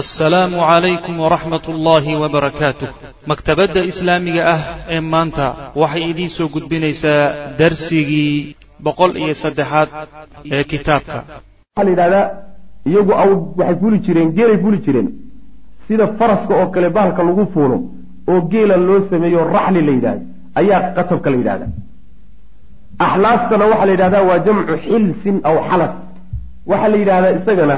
assalaamu calaykum waraxmat ullaahi wabarakaatuh maktabadda islaamiga ah ee maanta waxay idiin soo gudbinaysaa darsigii boqol iyo saddexaad ee kitaabka. Waxaa la yidhahdaa iyagu aw waxay fuli jireen geelay fuli jireen. Sida faraska oo kale bahalka lagu fuulo oo geela loo sameeyo raxli la yidhahda ayaa qatabka la yidhahda axlaastana waxaa la yidhahdaa waa jamcu xilsin aw xalas waxaa la yidhahdaa isagana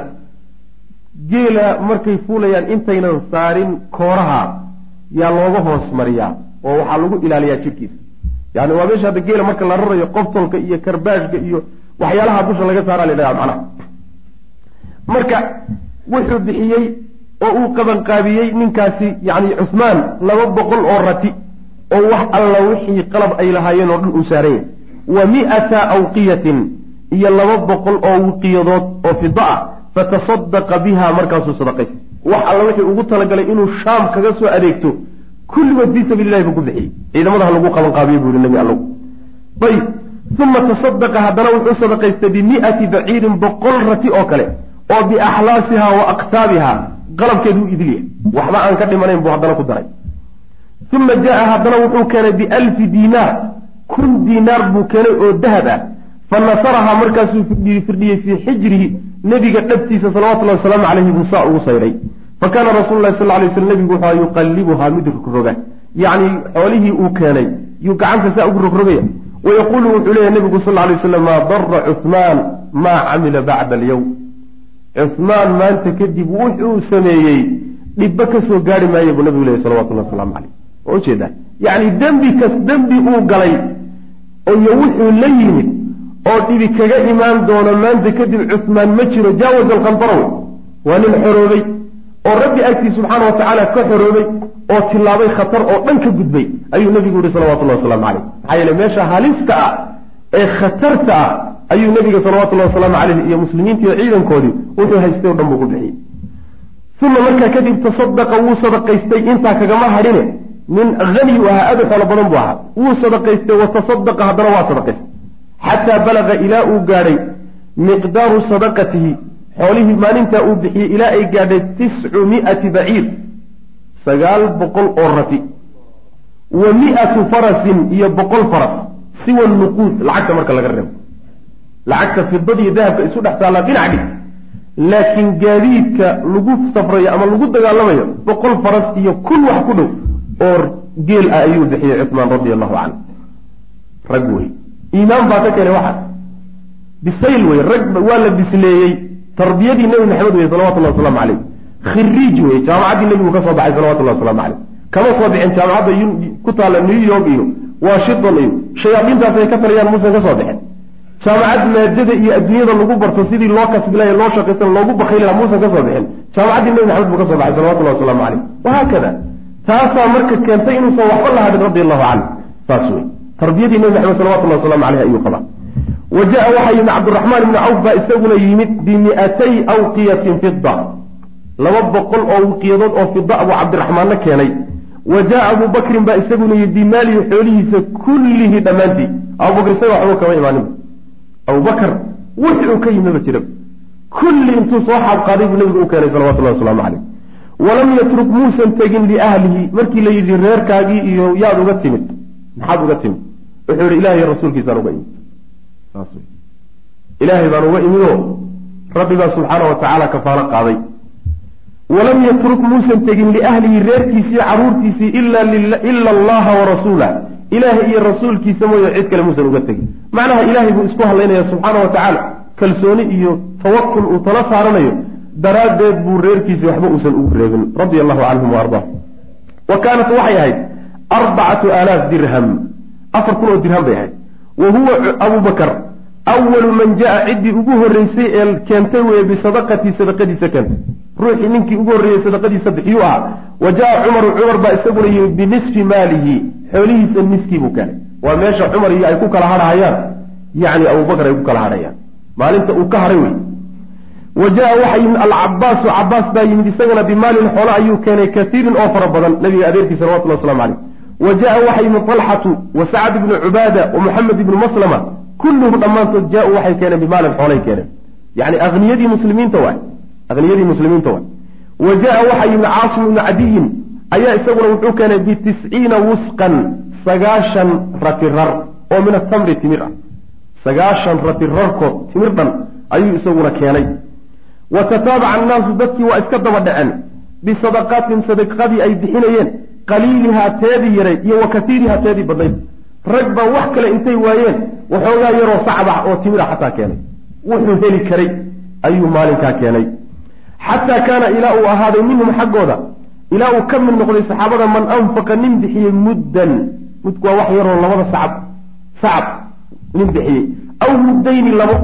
geela markay fuulayaan intaynan saarin kooraha yaa looga hoos mariyaa oo waxaa lagu ilaaliyaa jidhkiisa yani waa meesha hadda geela marka la rarayo qoftolka iyo karbaashka iyo waxyaalaha dusha laga saaraa la yidhahda macnaha. Marka wuxuu bixiyey oo uu qabanqaabiyey ninkaasi yani cusmaan laba boqol oo rati oo wax alla wixii qalab ay lahaayeen oo dhan uu saaranya wa mi'ata awqiyatin iyo laba boqol oo wiqiyadood oo fida ah fatasadaqa biha markaasuu sadaqaystay wax alla wixii ugu talagalay inuu shaam kaga soo adeegto kulligood fii sabiili lahi buu ku bixiyey. Ciidamadaha lagu qabanqaabiye buu yihi nabi allow. Ayb uma tasadaqa haddana wuxuu sadaqaystay bimi'ati baciirin boqol rati oo kale oo biaxlaasiha wa aktaabiha qalabkeedu u idilya waxba aan ka dhimanayn buu haddana ku daray. Uma jaa haddana wuxuu keenay bialfi diinaar. Kun diinaar buu keenay oo dahab ah fa nasarahaa markaasuu firdhiyey fii xijrihi nebiga dhabtiisa salawatullahi wasalaamu calayhi buu saa ugu sayray. Fa kaana rasuulu lahi sal lay sl nebigu wuxua yuqallibuhaa mid rogroga yacni xoolihii uu keenay yuu gacanta saa ugu rogrogaya. Wayaquulu wuxuu leeyahy nebigu sal lay slam maa dara cuhmaan maa camila bacda alyowm cuhmaan maanta kadib wuxuu sameeyey dhibba ka soo gaari maayo buu nabigu leeyahy salawatullahi wasalaamu caleyh waa u jeedaa yacni dembi kas dembi uu galay iyo wuxuu la yimid oo dhibi kaga imaan doono maanta kadib cuhmaan ma jiro jaawaz alqantarow waa nin xoroobay oo rabbi agtii subxaana wa tacaala ka xoroobay oo tilaabay khatar oo dhan ka gudbay ayuu nebigu yihi salawatullahi wasalaamu caleyh maxaa yeele meesha halista ah ee khatarta ah ayuu nebiga salawatullahi wasalaamu caleyh iyo muslimiintiiyo ciidankoodii wuxuu haystay o dhan buu ku bixiyey. Uma markaa kadib tasadaqa wuu sadaqaystay intaa kagama hadhine nin haniyu ahaa aad u xoolo badan buu ahaa. Wuu sadaqaystay wa tasadaqa haddana waa sadaqaystay xataa balaga ilaa uu gaadhay miqdaaru sadaqatihi xoolihii maalintaa uu bixiyey ilaa ay gaadhay tiscu mi'ati baciir sagaal boqol oo rati wa mi'atu farasin iyo boqol faras siwa nuquud lacagta marka laga reebo lacagta fidadiiyo dahabka isu dhex taallaa dhinac dhig laakiin gaadiidka lagu safrayo ama lagu dagaalamayo boqol faras iyo kun wax ku dhow oo geel ah ayuu bixiyey cuhmaan radi allahu canhu rag wey iimaan baa ka keenay waxaas bisayl wey rag waa la bisleeyey. Tarbiyadii nebi maxamed wey salawatullahi wasalaamu caleyh khiriij wey jaamacaddii nebigu ka soo baxay salawatullahi waslamu caleyh kama soo bixin jaamacadda ku taalla new york iyo washington iyo shayaadiintaas ay ka taliyaan muusan ka soo bixin. Jaamacad maadada iyo adduunyada lagu barto sidii loo kasbilay loo shaqaysan loogu bakayla muusan ka soo bixin. Jaamacaddii nebi maxamed buu ka soo baxay salawatullahi wasalaamu caleyh wahaakada taasaa marka keentay inuusan waxba la hadhin radi allahu canhu. Saas wey tarbiyadii nebi maxamed salawatullahi waslamu caleyh ayuu qabaa. Wa jaa waxaa yimid cabdiraxmaan ibni cawf baa isaguna yimid bimi'atay awqiyatin fida laba boqol oo wiqiyadood oo fida abuu cabdiraxmaanna keenay. Wa jaa abuu bakrin baa isaguna yimid bimaalihi xoolihiisa kullihi dhammaantii. Abubakr isaga waxba kama imaanin. Abubakar wuxuu ka yimaba jira. Kulli intuu soo xaabqaaday buu nebigu u keenay salawatullahi wasalaamu caleyh walam yatruk muusan tegin liahlihi markii la yidhi reerkaagii iyo yaad uga timid. Maxaad uga timid wuxuu yihi ilahay rasuulkiisaan uga imid. Ilaahay baan uga imidoo rabbi baa subxaana wa tacaala kafaalo qaaday. Walam yatruk muusan tegin liahlihi reerkiisii caruurtiisii ila allaha warasuulah ilaahay iyo rasuulkiisa mooye cid kale muusan uga tegin. Macnaha ilaahay buu isku hadlaynaya subxaana wa tacaala kalsooni iyo tawakul uu tala saaranayo daraaddeed buu reerkiisii waxba uusan ugu reebin radia allahu canhum wa ardaa wa kaanat waxay ahayd arbacatu aalaaf dirham afar kun oo dirham bay ahayd. Wa huwa abubakar awalu man jaa ciddii ugu horreysay ee keentay weye bisadaqatii sadaqadiisa keentay ruuxii ninkii ugu horreeyey sadaqadiisa bixiyuu ahaa. Wa jaa cumaru cumar baa isaguna yimid binisfi maalihi xoolihiisa niskii buu keenay waa meesha cumar iyo ay ku kala hadhahayaan. Yacni abubakar ay ku kala hadhayaan maalinta uu ka hadhay wey wa jaa waxaa yimid alcabaasu cabaas baa yimid isagana bimaalin xoolo ayuu keenay kaiirin oo fara badan nabiga adeerkii salawatullah waslamu caleyh wa jaa waxaa yimid talxatu wa sacd ibnu cubaada wa moxamed ibnu maslama kulluhum dhammaantood jaa-u waxay keeneen bimaalin xoolay keeneen yacni akniyadii muslimiinta waay akniyadii muslimiinta waay wa jaa waxaa yimid caasim ibnu cadiyin ayaa isaguna wuxuu keenay bitisciina wusqan sagaashan ratirar oo min atamri timir ah sagaashan ratirarkood timir dhan ayuu isaguna keenay wa tataabaca annaasu dadkii waa iska daba dhaceen bisadaqaatin sadaqadii ay bixinayeen qaliilihaa teedii yaray iyo wa teedii badnayd rag baa wax kale intay waayeen waxoogaa yaroo sacbax oo timira xataa keenay. Wuxuu heli karay ayuu maalinkaa keenay. Xataa kaana ilaa uu ahaaday minhum xaggooda ilaa uu ka mid noqday saxaabada man anfaqa nin bixiyey muddan mudku waa wax yaroo labada sacab sacab nin bixiyey. Aw muddayni labo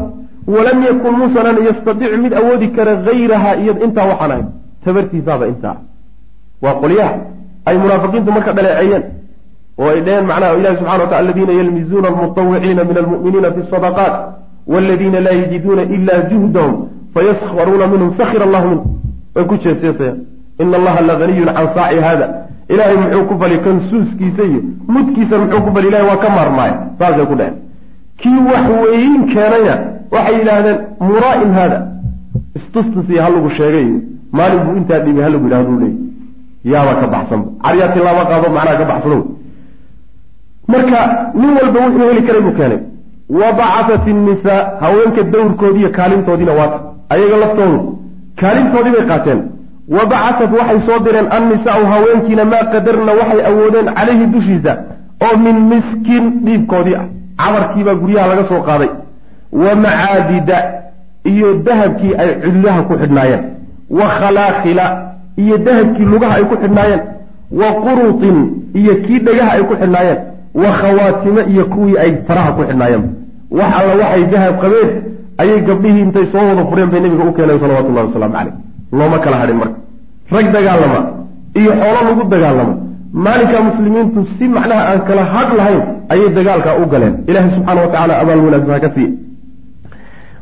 walam yakun muusanan yastadiicu mid awoodi kara hayraha iyo intaa waxaan ahayn tabartiisaaba intaa. Waa qolyaha ay munaafiqiintu marka dhaleeceeyeen oo ay dheheen macnaha ilahi subxana watala aladiina yalmizuuna almutawiciina min almu'miniina fi sadaqaat waladiina laa yajiduuna ila juhdahum fayaskharuuna minhum sakira allahu minhum way ku jeeseesayaan ina allaha laganiyun can saaci hada ilaahay muxuu ku fali kan suuskiisa iyo mudkiisa muxuu ku fali ilahay waa ka maarmaaya saasay ku dheheen kii wax weyin keenayna waxay yidhaahdeen muraa'in haada. Istustus iyo halagu sheegay. Maalin buu intaa dhibay halagu yidhahdu leey yaaba ka baxsanba caryaati lama qaado macnaha ka baxsado marka nin walba wuxuu heli karay buu keenay. Wa bacatat innisaa haweenka dawrkoodii iyo kaalintoodiina waata ayaga laftoodu. Kaalintoodii bay qaateen. Wa bacatat waxay soo direen annisaau haweenkiina maa qadarna waxay awoodeen calayhi dushiisa oo min miskin dhiibkoodii ah. Cabarkiibaa guryaha laga soo qaaday. Wa macaadida iyo dahabkii ay cudlaha ku xidhnaayeen. Wa khalaakila iyo dahabkii lugaha ay ku xidhnaayeen wa qurutin iyo kii dhagaha ay ku xidhnaayeen wa khawaatime iyo kuwii ay faraha ku xidhnaayeen. Wax alla waxay dahab qabeen ayay gabdhihii intay soo wada fureen bay nabiga u keeneen salawatullahi wasalaamu caleyh looma kala hadhin marka. Rag dagaalama iyo xoolo lagu dagaalamo maalinka muslimiintu si macnaha aan kala hadh lahayn ayay dagaalkaa u galeen. Ilaahay subxaana wa tacala abaal wanaagsan ha ka siiye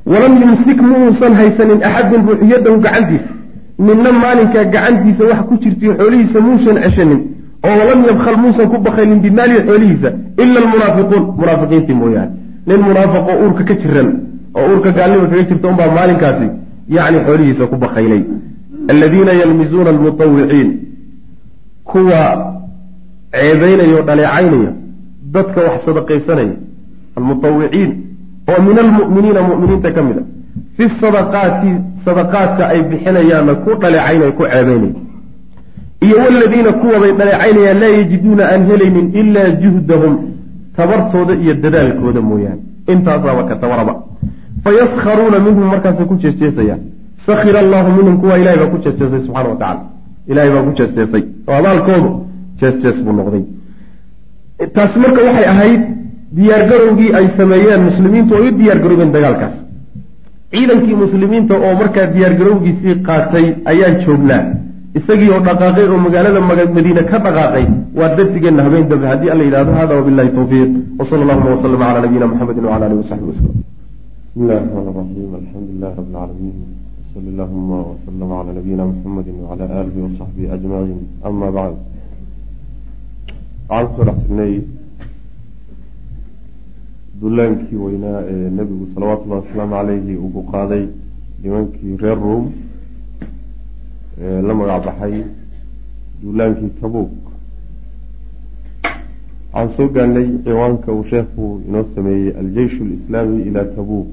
walam yumsik ma haysanin axadun ruux yadahu gacantiisa ninna maalinkaa gacantiisa wax ku jirtay xoolihiisa muusan ceshanin oo walam yabkhal muusan ku bakaylin bimaalihi xoolihiisa ila almunaafiquun munaafiqiintii mooyaane. Nin munaafaqoo uurka ka jiran oo uurka gaalnima kaga jirta unbaa maalinkaasi yacni xoolihiisa ku bakaylay aladiina yalmizuuna almutawiciin kuwa ceebeynaya oo dhaleecaynaya dadka wax sadaqaysanaya almutawiciin oo min almu'miniina mu'miniinta ka mid a fi sadaqaati sadaqaadka ay bixinayaanna ku dhaleecaynaya ku ceebeynaya iyo waladiina kuwabay dhaleecaynayaan laa yajiduuna aan helaynin ilaa juhdahum. Tabartooda iyo dadaalkooda mooyaane. Intaasaaba ka tabaraba. Fayaskharuuna minhum markaasay ku jeesjeesayaan. Sakhira allahu minhum kuwa ilahay baa ku jeesjeesay subxana wa tacala ilahay baa ku jeesjeesay. Oo abaalkoodu jeesjees buu noqday. Taasi marka waxay ahayd diyaargarowgii ay sameeyeen muslimiintu ay u diyaargaroobeen dagaalkaas ciidankii muslimiinta oo markaa diyaargarowgiisii qaatay ayaan joognaa. Isagii oo dhaqaaqay oo magaalada madiine ka dhaqaaqay waa darsigeenna habeen dambe haddii alla yidhahdo hada wabillahi tawfiiq. Wsala allahuma waslama cala nabiyina muxamedi wcala alihi wasaxbi waslm bismi illahi raxmaan raxiim alxamdu lilahi rabi lcaalamiin wsali allahuma waslama cala nabiyina muxamedi wcala aalihi wasaxbihi ajmaciin ama bacd waxaan ku soo dhex jirnay dullaankii weynaa ee nebigu salawatullahi wasalaamu caleyhi uu ku qaaday nimankii reer ruom ee la magac baxay duulaankii tabuuk. Waxaan soo gaarnay ciwaanka uu sheekhu inoo sameeyey aljeyshu alislaami ilaa tabuuk.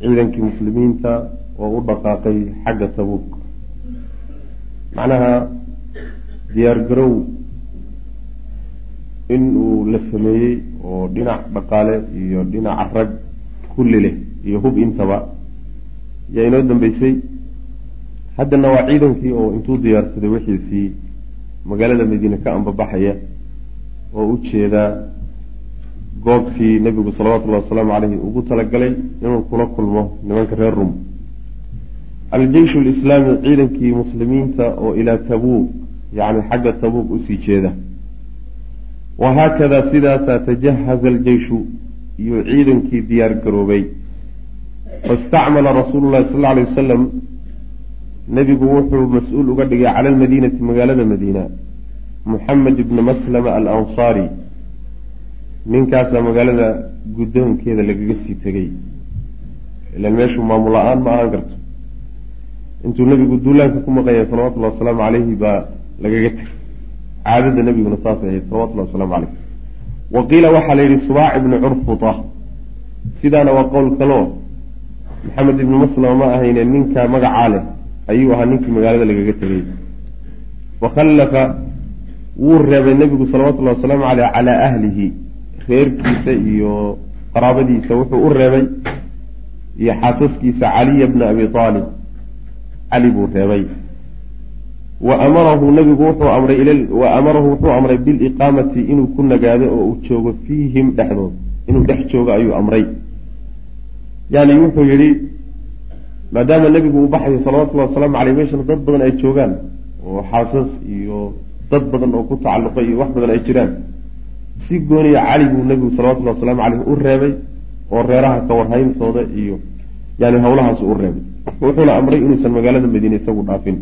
Ciidankii muslimiinta oo u dhaqaaqay xagga tabuuk. Macnaha diyaar garow in uu la sameeyey oo dhinac dhaqaale iyo dhinaca rag kulli leh iyo hub intaba yaa inoo dambeysay. Haddana waa ciidankii oo intuu diyaarsaday wixiisii magaalada madiine ka ambabaxaya oo u jeeda goobtii nebigu salawatullahi wasalaamu caleyhi ugu talagalay inuu kula kulmo nimanka reer rum aljeyshu alislaami ciidankii muslimiinta oo ilaa tabuuk yacni xagga tabuuk u sii jeeda wahaakada sidaasaa tajahaza aljeyshu iyo ciidankii diyaar garoobay. Faistacmala rasuulu llahi sal lla alay wasalam nebigu wuxuu mas'uul uga dhigay cala almadiinati magaalada madiina muxamed ibna maslama alansaari. Ninkaasaa magaalada guddoonkeeda lagaga sii tegey ilan meeshu maamul la'aan ma ahaan karto. Intuu nebigu duulaanka ku maqanyay salawatullahi wasalaamu caleyhi baa lagaga tegay caadada nebiguna saasay ahayd salawatullahi wasalaamu caleyh wa qiila waxaa la yidhi subaac ibnu curfuta. Sidaana waa qowl kaloo maxamed ibnu maslama ma ahayne ninka magacaa leh ayuu ahaa ninkii magaalada lagaga tegay. Fakhallafa wuu reebay nebigu salawatullahi wasalaamu caleyh calaa ahlihi reerkiisa iyo qaraabadiisa. Wuxuu u reebay iyo xaasaskiisa caliya bna abi aalib cali buu reebay wa amarahu nabigu wuxuu amray wa amarahu wuxuu amray biliqaamati inuu ku nagaado oo uu joogo fiihim dhexdood. Inuu dhex joogo ayuu amray. Yani wuxuu yihi maadaama nebigu uu baxayo salawatullahi wasalaamu caleyh meeshana dad badan ay joogaan oo xaasas iyo dad badan oo ku tacalluqay iyo wax badan ay jiraan si gooniya cali buu nebigu salawatullahi wasalaamu caleyh u reebay oo reeraha ka warhayntooda iyo yani hawlahaas u reebay. Wuxuuna amray inuusan magaalada madiine isagu dhaafin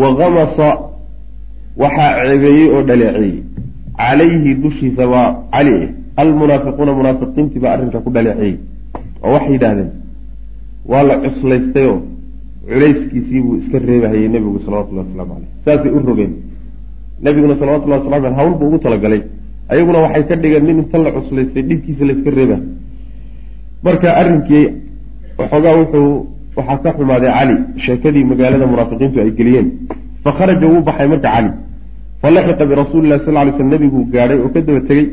wa kamasa waxaa ceebeeyey oo dhaleeceeyey calayhi dushiisa waa cali almunaafiquuna munaafiqiintii baa arrinka ku dhaleeceeyey oo waxay yidhaahdeen. Waa la cuslaystayoo culayskiisii buu iska reebahayey nebigu salawatullahi waslamu caleyh saasay u rogeen. Nebiguna salawatullahi waslamu aleh hawl buu ugu talagalay. Ayaguna waxay ka dhigeen nin inta la cuslaystay dhibkiisa layska reeba marka arrinkii waxoogaa wuxuu waxaa ka xumaaday cali. Sheekadii magaalada munaafiqiintu ay geliyeen. Fa kharaja wuu baxay marka cali. Falaxiqa birasuuli lahi sal ly sl nebiguu gaadhay oo ka daba tegey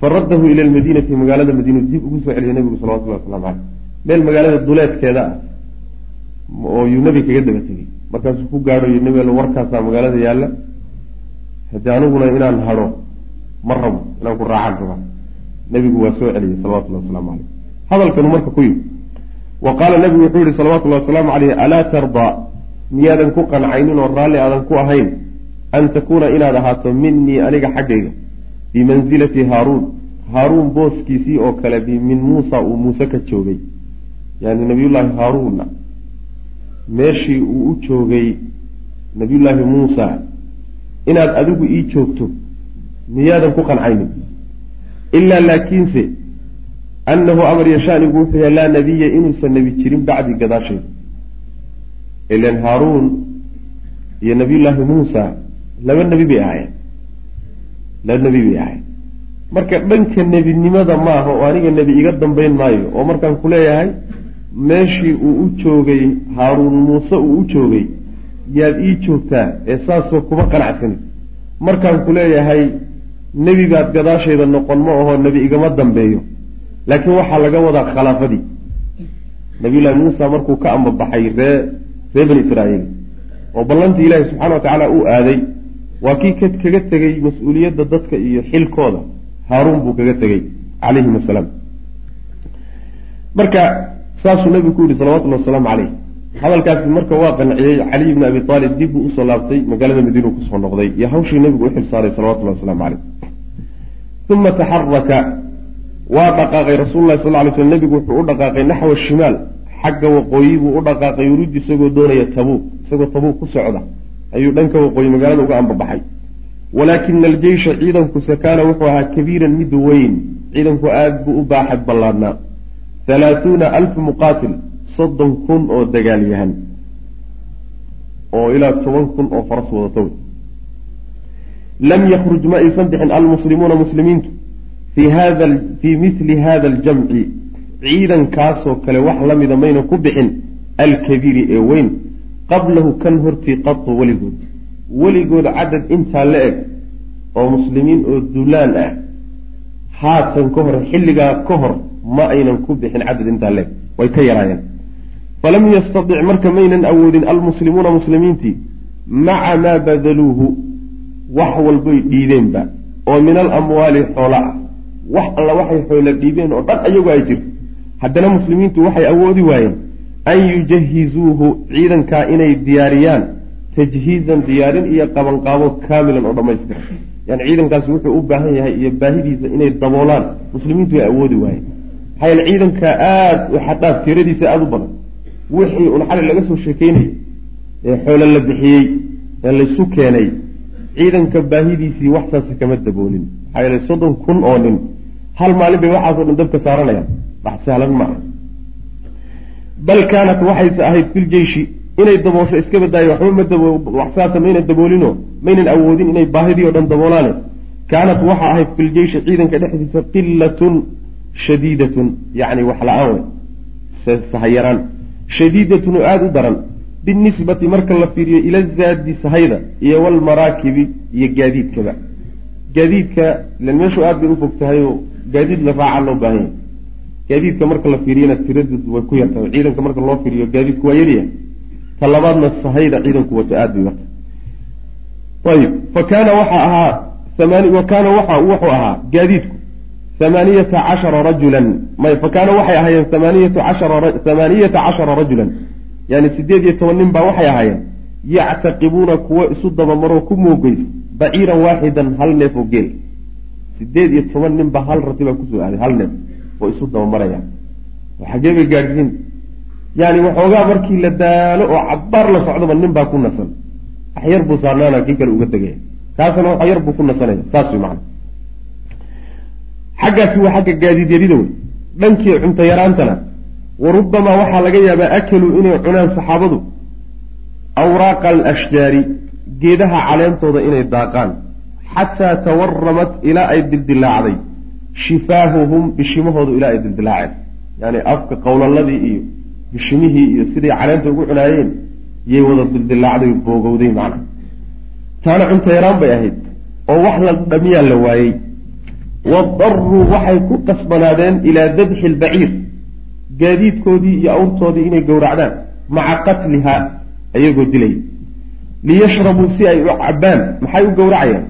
faraddahu ila lmadiinati magaalada madiina dib ugu soo celiyay nebigu salawatullahi waslamu caleyh meel magaalada duleedkeeda ah oo yuu nebi kaga daba tegey markaasuu ku gaadho y nebi warkaasaa magaalada yaalla. Haddii aniguna inaan hadho ma rabo inaan ku raacaan rabaa nebigu waa soo celiyey salawatullahi waslamu caleyh hadalkanu marka ku yimi wa qaala nebigu wuxuu yihi salawatullahi wasalaamu caleyh alaa tardaa miyaadan ku qancaynin oo raalli aadan ku ahayn an takuuna inaad ahaato minii aniga xaggayga bimansilati haaruun. Haaruun booskiisii oo kale min muusa uu muuse ka joogay. Yani nabiyullaahi haaruunna. Meeshii uu u joogay nabiyullaahi muusa inaad adigu ii joogto miyaadan ku qancaynin ilaa laakiinse annahu amar yashaanigu wuxuu yahay laa nabiya inuusan nebi jirin bacdi gadaasheeda ilan haaruun iyo nabiyullaahi muusa laba nebi bay ahaayeen laba nebi bay ahayen marka dhanka nebinimada maaha oo aniga nebi iga dambayn maayo oo markaan ku leeyahay meeshii uu u joogay haaruun muuse uu u joogay yaad ii joogtaa ee saasoo kuma qanacsanin markaan ku leeyahay nebigaad gadaashayda noqon ma aho nebi igama dambeeyo laakiin waxaa laga wadaa khalaafadii. Nabiyullaahi muusa markuu ka ambabaxay ree ree bani israa'iil oo ballantii ilaahi subxana wa tacaala uu aaday waa kii kaga tegey mas'uuliyadda dadka iyo xilkooda. Haaruun buu kaga tegey calayhim asalaam. Marka saasuu nabigu ku yihi salawatullahi wasalaamu caleyh hadalkaasi marka waa qanciyey caliy bni abi aalib dib buu u soo laabtay magaalada madiinu ku soo noqday iyo hawshii nabigu u xilsaaray salawatullahi waslamu caleyh uma taxaraka waa dhaqaaqay rasuululahi sal ly sl nebigu wuxuu u dhaqaaqay naxwa shimaal. Xagga waqooyi buu u dhaqaaqay yuruudu isagoo doonaya tabuuk isagoo tabuuk ku socda. Ayuu dhanka waqooyi magaalada uga ambabaxay. Walaakina aljeysha ciidankuse kaana wuxuu ahaa kabiiran mid weyn. Ciidanku aada buu u baaxad ballaadnaa halaathuuna alf muqaatil soddon kun oo dagaalyahan oo ilaa toban kun oo faras wadata wey lam yakruj ma aysan bixin almuslimuuna muslimiintu fii mithli hada aljamci ciidankaasoo kale wax la mida mayna ku bixin alkabiiri ee weyn qablahu kan hortii qadu weligood weligood cadad intaa la eg oo muslimiin oo dulaan ah haatan ka hor xilligaa ka hor ma aynan ku bixin cadad intaa la eg way ka yaraayeen falam yastatic marka maynan awoodin almuslimuuna muslimiintii maca maa badaluuhu wax walbay dhiideenba oo min alamwaali xoola ah wax alla waxay xoola dhiibeen oo dhan ayagoo ay jirto. Haddana muslimiintu waxay awoodi waayeen an yujahizuuhu ciidankaa inay diyaariyaan tajhiizan diyaarin iyo qabanqaabo kaamilan oo dhammaystiran. Yani ciidankaasi wuxuu u baahan yahay iyo baahidiisa inay daboolaan. Muslimiintu way awoodi waayeen. Maxaa yeele ciidanka aada u xadhaaf tiradiisa aada u badan. Wixii un xali laga soo sheekeynayay ee xoolo la bixiyey ee laysu keenay ciidanka baahidiisii waxsaasa kama daboolin maxaa yeele soddon kun oo nin hal maalin bay waxaasoo dhan dabka saaranayaan. Wax sahlan ma bal kaanat waxayse ahayd filjeyshi inay daboosho iska badaayo waxba ma dabo waxsaasa mayna daboolino maynan awoodin inay baahidii o dhan daboolaane. Kaanat waxa ahayd filjeyshi ciidanka dhexdiisa qilatun shadiidatun yacni wax la'aan wey sahayaraan. Shadiidatun oo aada u daran. Binisbati marka la fiiriyo ila zaadi sahayda iyo walmaraakibi iyo gaadiidkaba. Gaadiidka ilan meeshu aad bay u fog tahay gaadiid raaca loo baahan yahay. Gaadiidka marka la fiiriyana tiradeed way ku yartahay. Ciidanka marka loo fiiriyo gaadiidku waa yaryahay ta labaadna sahayda ciidanku wato aada bay yartahay ayib. Fa kaana waxaa ahaa amaan wa kaana waxa wuxuu ahaa gaadiidku hamaaniyata cashara rajulan. May fa kaana waxay ahaayeen hamaaniyatu cashara hamaaniyata rajulan. Yani sideed iyo toban nin baa waxay ahaayeen. Yactaqibuuna kuwo isu dabamaroo ku moogeysa baciiran waaxidan hal neef oo geel sideed iyo toban nin ba hal rati baa ku soo aaday hal neef oo isu dabamaraya. Xaggee bay gaadhsiin yani waxoogaa markii la daalo oo cabaar la socdoba nin baa ku nasan. Waxyar buu saarnaana kii kale uga tegaya. Kaasna waxyar buu ku nasanaya. Saas way macana xaggaasi waa xagga gaadiidyarida wey. Dhankii cunto yaraantana wa rubamaa waxaa laga yaabaa akaluu inay cunaan saxaabadu. Awraaqa alashjaari geedaha caleentooda inay daaqaan xataa tawaramat ilaa ay dildilaacday shifaahuhum bishimahoodu ilaa ay dildilaaceen yani afka qowlaladii iyo bishimihii iyo siday caleenta ugu cunaayeen yay wada dildilaacday boogowday macna taana cunto yaraan bay ahayd oo wax la dhamiyaa la waayey wadaruu waxay ku qasbanaadeen ilaa dabxi lbaciir gaadiidkoodii iyo awrtoodii inay gowracdaan maca qatliha ayagoo dilaya liyashrabuu si ay u cabbaan maxay u gowracayaan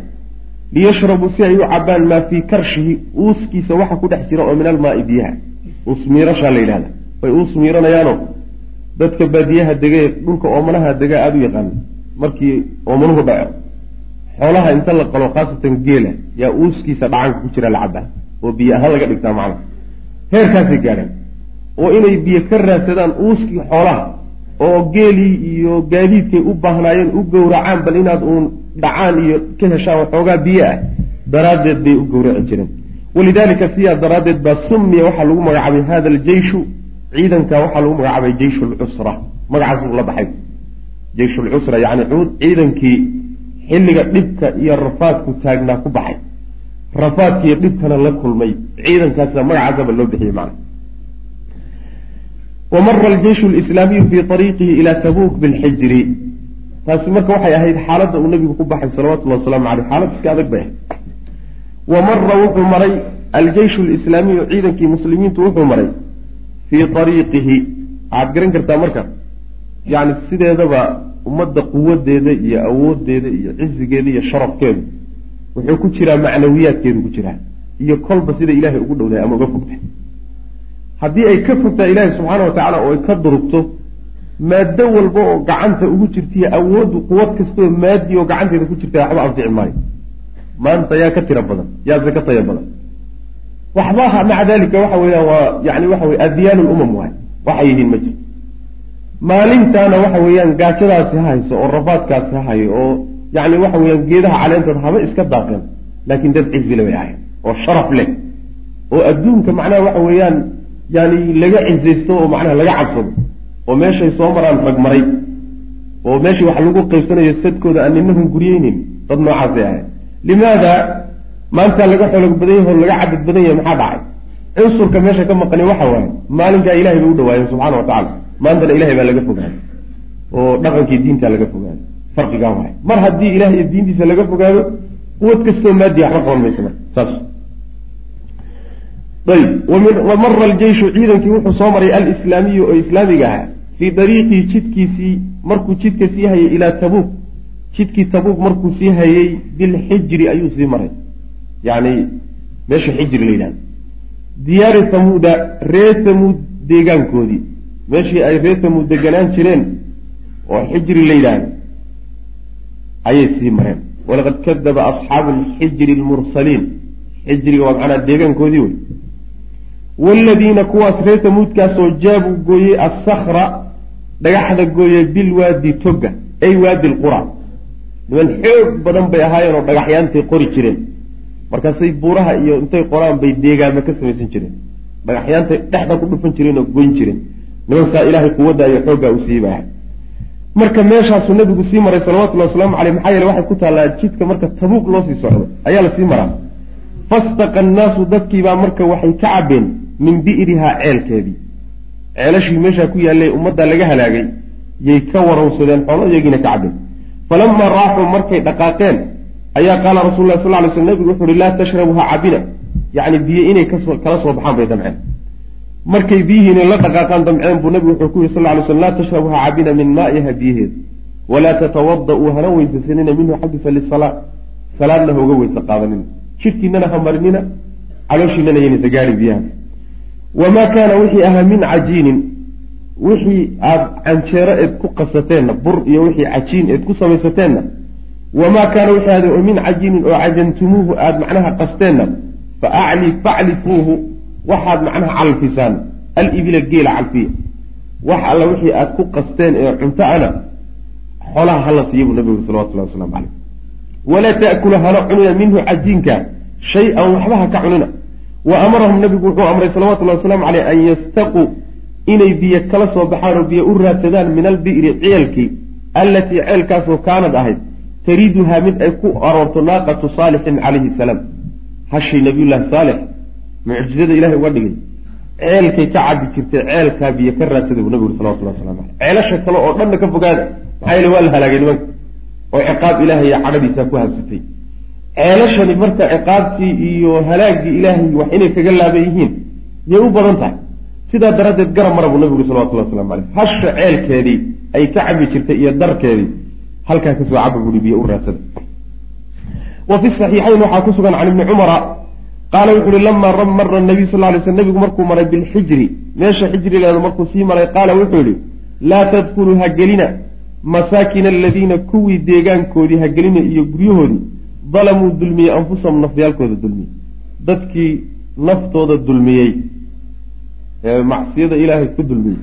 liyashrabuu si ay u cabbaan maa fii karshihi uuskiisa waxa ku dhex jira oo min almaai biyaha. Uus miirashaa la yidhahda. Way uus miiranayaano dadka baadiyaha degee dhulka oomanaha degaa aada u yaqaana markii oomanuhu dhaco xoolaha inta la qalo khaasatan geela yaa uuskiisa dhacanka ku jira la cabaa oo biyo ahaan laga dhigtaa macna heerkaasay gaadheen oo inay biyo ka raadsadaan uuskii xoolaha oo geelii iyo gaadiidkay u baahnaayeen u gowracaan bal inaad uun dhacaan iyo ka heshaan waxoogaa biyo ah daraaddeed bay u gowraci jireen walidaalika siyaa daraaddeed baa sumiya waxaa lagu magacaabay hada aljeyshu ciidanka waxaa lagu magacaabay jeyshu lcusra magacaas uu la baxay. Jeyshu lcusra yani ciidankii xilliga dhibka iyo rafaadku taagnaa ku baxay. Rafaadkiiyo dhibkana la kulmay ciidankaasa magacaasaba loo bixiyey macna. Wamara aljeyshu lislaamiyu fii ariiqihi ila tabuuk bilxijri taasi marka waxay ahayd xaaladda uu nabigu ku baxay salawatullahi wasalaamu caleyh xaalad iska adag bay. Ahayd wa mara wuxuu maray aljeyshu lislaamiyu ciidankii muslimiintu wuxuu maray fii ariiqihi waxaad garan kartaa marka yani sideedaba ummadda quwadeeda iyo awoodeeda iyo cizigeeda iyo sharafkeedu wuxuu ku jiraa macnawiyaadkeedu ku jiraa iyo kolba sida ilaahay ugu dhowdahay ama uga fogtay. Haddii ay ka fogtaa ilaahay subxaana wa tacaala oo ay ka durugto maado walba oo gacanta ugu jirtaiyo awooddu quwad kastaoo maadi oo gacanteeda ku jirta waxba anfici maayo. Maanta yaa ka tira badan yaase ka taya badan. Waxbaha maca dalika waxa weeyaan waa yani waxa weye adyaan lumam waay. Waxay yihiin ma jiro maalintaana waxa weeyaan gaajadaasi ha hayso oo rafaadkaasi ha hayo oo yani waxa weeyaan geedaha caleentood haba iska daaqeen laakiin dad cizile bay ahayn oo sharaf leh. Oo adduunka macnaha waxa weeyaan yani laga cizaysto oo macnaha laga cabsado oo meeshay soo maraan ragmaray oo meeshii wax lagu qaybsanayo sadkooda aan guryeynin dad noocaasay ahayd. Limaada maanta laga xoolog badan yaho laga cadad badan yahay maxaa dhacay? Cunsurka meesha ka maqani waxa waaye maalinkaa ilahay bay u dhawaayeen subxana wa tacala maantana ilahay baa laga fogaaday oo dhaqankii diinta laga fogaaday farqigaa waay. Mar haddii ilahay iyo diintiisa laga fogaado quwad kastoo maadiya waxba qaban maysa marka saas. Ayb wamara aljeyshu ciidankii wuxuu soo maray alislaamiyu oo islaamiga ahaa fii dariiqihi jidkiisii markuu jidka sii hayay ilaa tabuuk jidkii tabuuk markuu sii hayay bilxijri ayuu sii maray. Yani meesha xijri la yidhahda diyaari tamuuda ree tamuud deegaankoodii. Meeshii ay ree tamuud deganaan jireen oo xijri la yidhaahda ayay sii mareen. Walaqad kadaba asxaabu alxijri almursaliin. Xijriga waa macnaa deegaankoodii wey. Waaladiina kuwaas ree tamuudkaasoo jaabuu gooyey assakra dhagaxda gooyey bilwaadi toga ay waadi lqura niman xoog badan bay ahaayeen oo dhagaxyaantay qori jireen. Markaasay buuraha iyo intay qoraan bay deegaama ka samaysan jireen. Dhagaxyaantay dhexda ku dhufan jireen oo goyn jireen. Nimankaa ilaahay quwadda iyo xooggaa u siiyey marka meeshaasuu nabigu sii maray salawatullahi wasalaamu caleyh maxaa yeele waxay ku taallaa jidka marka tabuuq loo sii socdo. Ayaa la sii maraa fastaqa annaasu dadkiibaa marka waxay ka cabeen min bi'rihaa ceelkeedii ceelashii meeshaa ku yaallay ummadda laga halaagay yay ka warawsadeen xoolo iyagiina ka cabeen falamaa raaxuu markay dhaqaaqeen ayaa qaala rasul lah sal ly sl nabigu wuxu uhi laa tashrabuha cabina yacni biyo inay ka soo kala soo baxaan bay damceen. Markay biyihiina la dhaqaaqaan damceen buu nabigu wuxuu ku yihi sal ly slm laa tashrabuha cabina min maa'iha biyaheed walaa tatawada-uu hana weysasanina minhu xaggiisa lisalaa salaadna ha uga weysa qaadanina jidhkiinana ha marinina calooshiinana yanaysa gaadhin biyahaas wamaa kaana wixii ahaa min cajiinin wixii aada canjeero eed ku qasateenna bur iyo wixii cajiin eed ku samaysateenna wamaa kaana wixii aada min cajiinin oo cajantumuuhu aada macnaha qasteenna fa acli faclifuuhu waxaad macnaha calfisaan alibila geela calfiya wax alla wixii aada ku qasteen ee cunto ana xoolaha hala siiya buu nabigu salawatullahi waslamu caleyh walaa taakulu hana cunina minhu cajiinka shay-an waxba ha ka cunina wa amarahum nabigu wuxuu amray salawatullahi wasalaamu caleyh an yastaquu inay biyo kala soo baxaan oo biyo u raadsadaan min albi'ri ceelkii allatii ceelkaasoo kaanad ahayd tariiduhaa mid ay ku aroorto naaqatu saalixin calayhi salaam. Hashii nabiyullaahi saalix mucjizada ilahay uga dhigay ceelkay ka cabi jirtay ceelkaa biyo ka raadsada buu nabigu uri salawatullah waslamu caleyh ceelasha kale oo dhanna ka fogaada maxaa yeele waa la halaagay nimanka oo ciqaab ilaahay cadhadiisaa ku habsatay ceelashani marka ciqaabtii iyo halaagii ilaahay wax inay kaga laaban yihiin yay u badan tahay. Sidaa daraaddeed garab mara buu nabigu uri salawatullah waslamu caleyh hasha ceelkeedii ay ka cabi jirtay iyo darkeedii halkaa ka soo caba buui biyo u raadsada wa fi saxiixayn waxaa ku sugan can ibni cumara qaala wuxu uhi lamaa mara nabiy sal lay sl nabigu markuu maray bilxijri meesha xijrigeedu markuu sii maray qaala wuxuu yihi laa tadkuluu ha gelina masaakina aladiina kuwii deegaankoodii ha gelina iyo guryahoodii dalamuu dulmiyey anfusahum nafyaalkooda dulmiyey. Dadkii naftooda dulmiyey ee macsiyada ilaahay ku dulmiyey.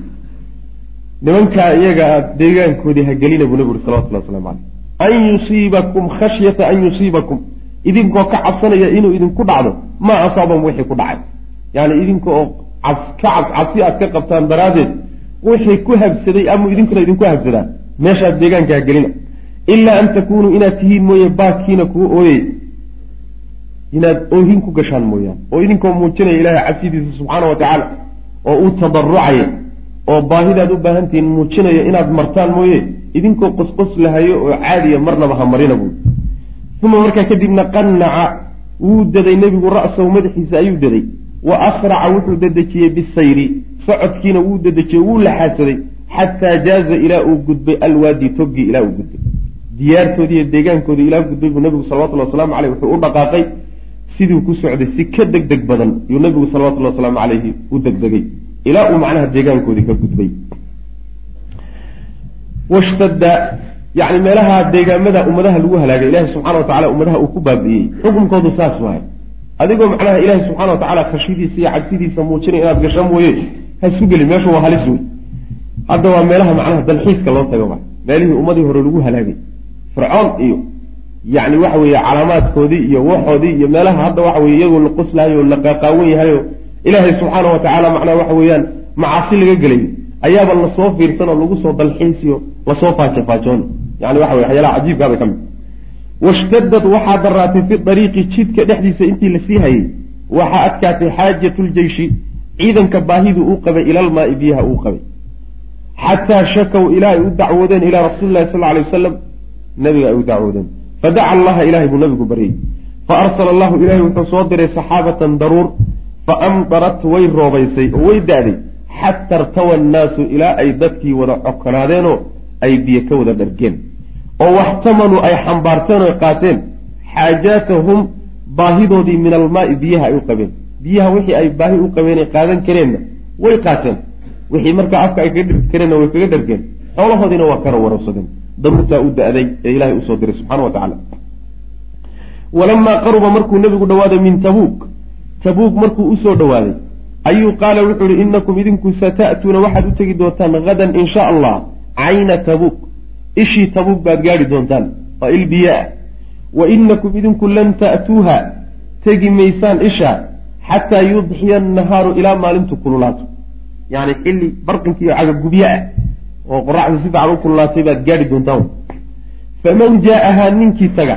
Nimankaa iyaga deegaankoodii ha gelina buu nabi uri salawatullah waslamu caleyh an yusiibakum khashyata an yusiibakum. Idinkoo ka cabsanaya inuu idinku dhacdo maa asaabahum wixii ku dhacay. Yani idinka oo ka cas cabsi aad ka qabtaan daraaddeed wixii ku habsaday ama idinkuna idinku habsadaan meeshaad deegaanka ha gelina ilaa an takunuu inaad tihiin mooye baakiina kuwa ooyey inaad oohin ku gashaan mooyaane oo idinkoo muujinaya ilaahay cabsidiisa subxaana wa tacaala oo uu tadarucaya oo baahidaad u baahantihiin muujinaya inaad martaan mooye idinkoo qosqos lahayo oo caadiya marnaba ha marina buui uma markaa kadibna qanaca wuu daday nebigu ra'sahu madaxiisa ayuu daday wa asraca wuxuu dedejiyey bisayri socodkiina wuu dedejiyey wuu laxaasaday xataa jaaza ilaa uu gudbay alwaadi toggii ilaa uu gudbay diyaartoodii iyo deegaankoodii ilaa gudbay buu nabigu salawatullhi wasalaamu caleyh wuxuu u dhaqaaqay siduu ku socday si ka deg deg badan yuu nabigu salawatullahi wasalaamu caleyhi u degdegay. Ilaa uu macnaha deegaankoodii ka gudbay. Washtadda yani meelaha deegaamada ummadaha lagu halaagay ilahi subxana wa tacala ummadaha uu ku baabi'iyey xukunkoodu saas waaye. Adigoo macnaha ilahi subxana wa tacala khashidiisa iyo cabsidiisa muujinay inaad gasho mooye ha isu geli meeshu waa halis wey hadda waa meelaha macnaha dalxiiska loo tago wa meelihii ummadii hore lagu halaagay fircoon iyo yani waxa weeye calaamaadkoodii iyo waxoodii iyo meelaha hadda waxa weye iyagoo la qoslahayo la qaaqaawan yahayo ilaahay subxaana wa tacaala macnaha waxa weeyaan macaasi laga gelayo ayaaba la soo fiirsan oo lagu soo dalxiisiyo la soo faajafaajoon. Yani waxa wey waxyaalaha cajiibkaabay ka mid. Washtadad waxaa daraatay fi dariiqi jidka dhexdiisa intii la sii hayay. Waxaa adkaatay xaajatu ljeyshi ciidanka baahidii uu qabay ilalmaai biyaha uu qabay. Xataa shakow ilaa ay u dacwoodeen ilaa rasuuli lahi sal alay wasalam nabiga ay u dacwoodeen fadaca allaha ilahay buu nabigu baryey fa arsala allahu ilahay wuxuu soo diray saxaabatan daruur fa amdarat way roobaysay oo way da-day xata irtawa annaasu ilaa ay dadkii wada cokonaadeenoo ay biyo ka wada dhargeen. Oo waxtamanuu ay xambaarteen oo qaateen xaajaatahum baahidoodii min almaai biyaha ay u qabeen. Biyaha wixii ay baahi u qabeen qaadan kareenna way qaateen. Wixii markaa afka ay kaga dhergi kareenna way kaga dhargeen. Xoolahoodiina waa kana warabsadeen daruurtaa u da-day ee ilahay u soo diray subxana wa tacala walamaa qaruba markuu nebigu dhawaaday min tabuuk tabuuk markuu u soo dhowaaday ayuu qaala wuxuu ihi inakum idinku sata'tuuna waxaad u tegi doontaan hadan in sha allah cayna tabuuk. Ishii tabuuk baad gaadhi doontaan waa il biyaa. Wa inakum idinku lan ta'tuuha tegi maysaan isha xataa yudxiya annahaaru ilaa maalintu kululaato yani xilli barqinkiiyo cagagubyo ah oo qoraxdu si fiican u kululaatay baad gaadhi doontaan faman jaa-ahaa ninkii taga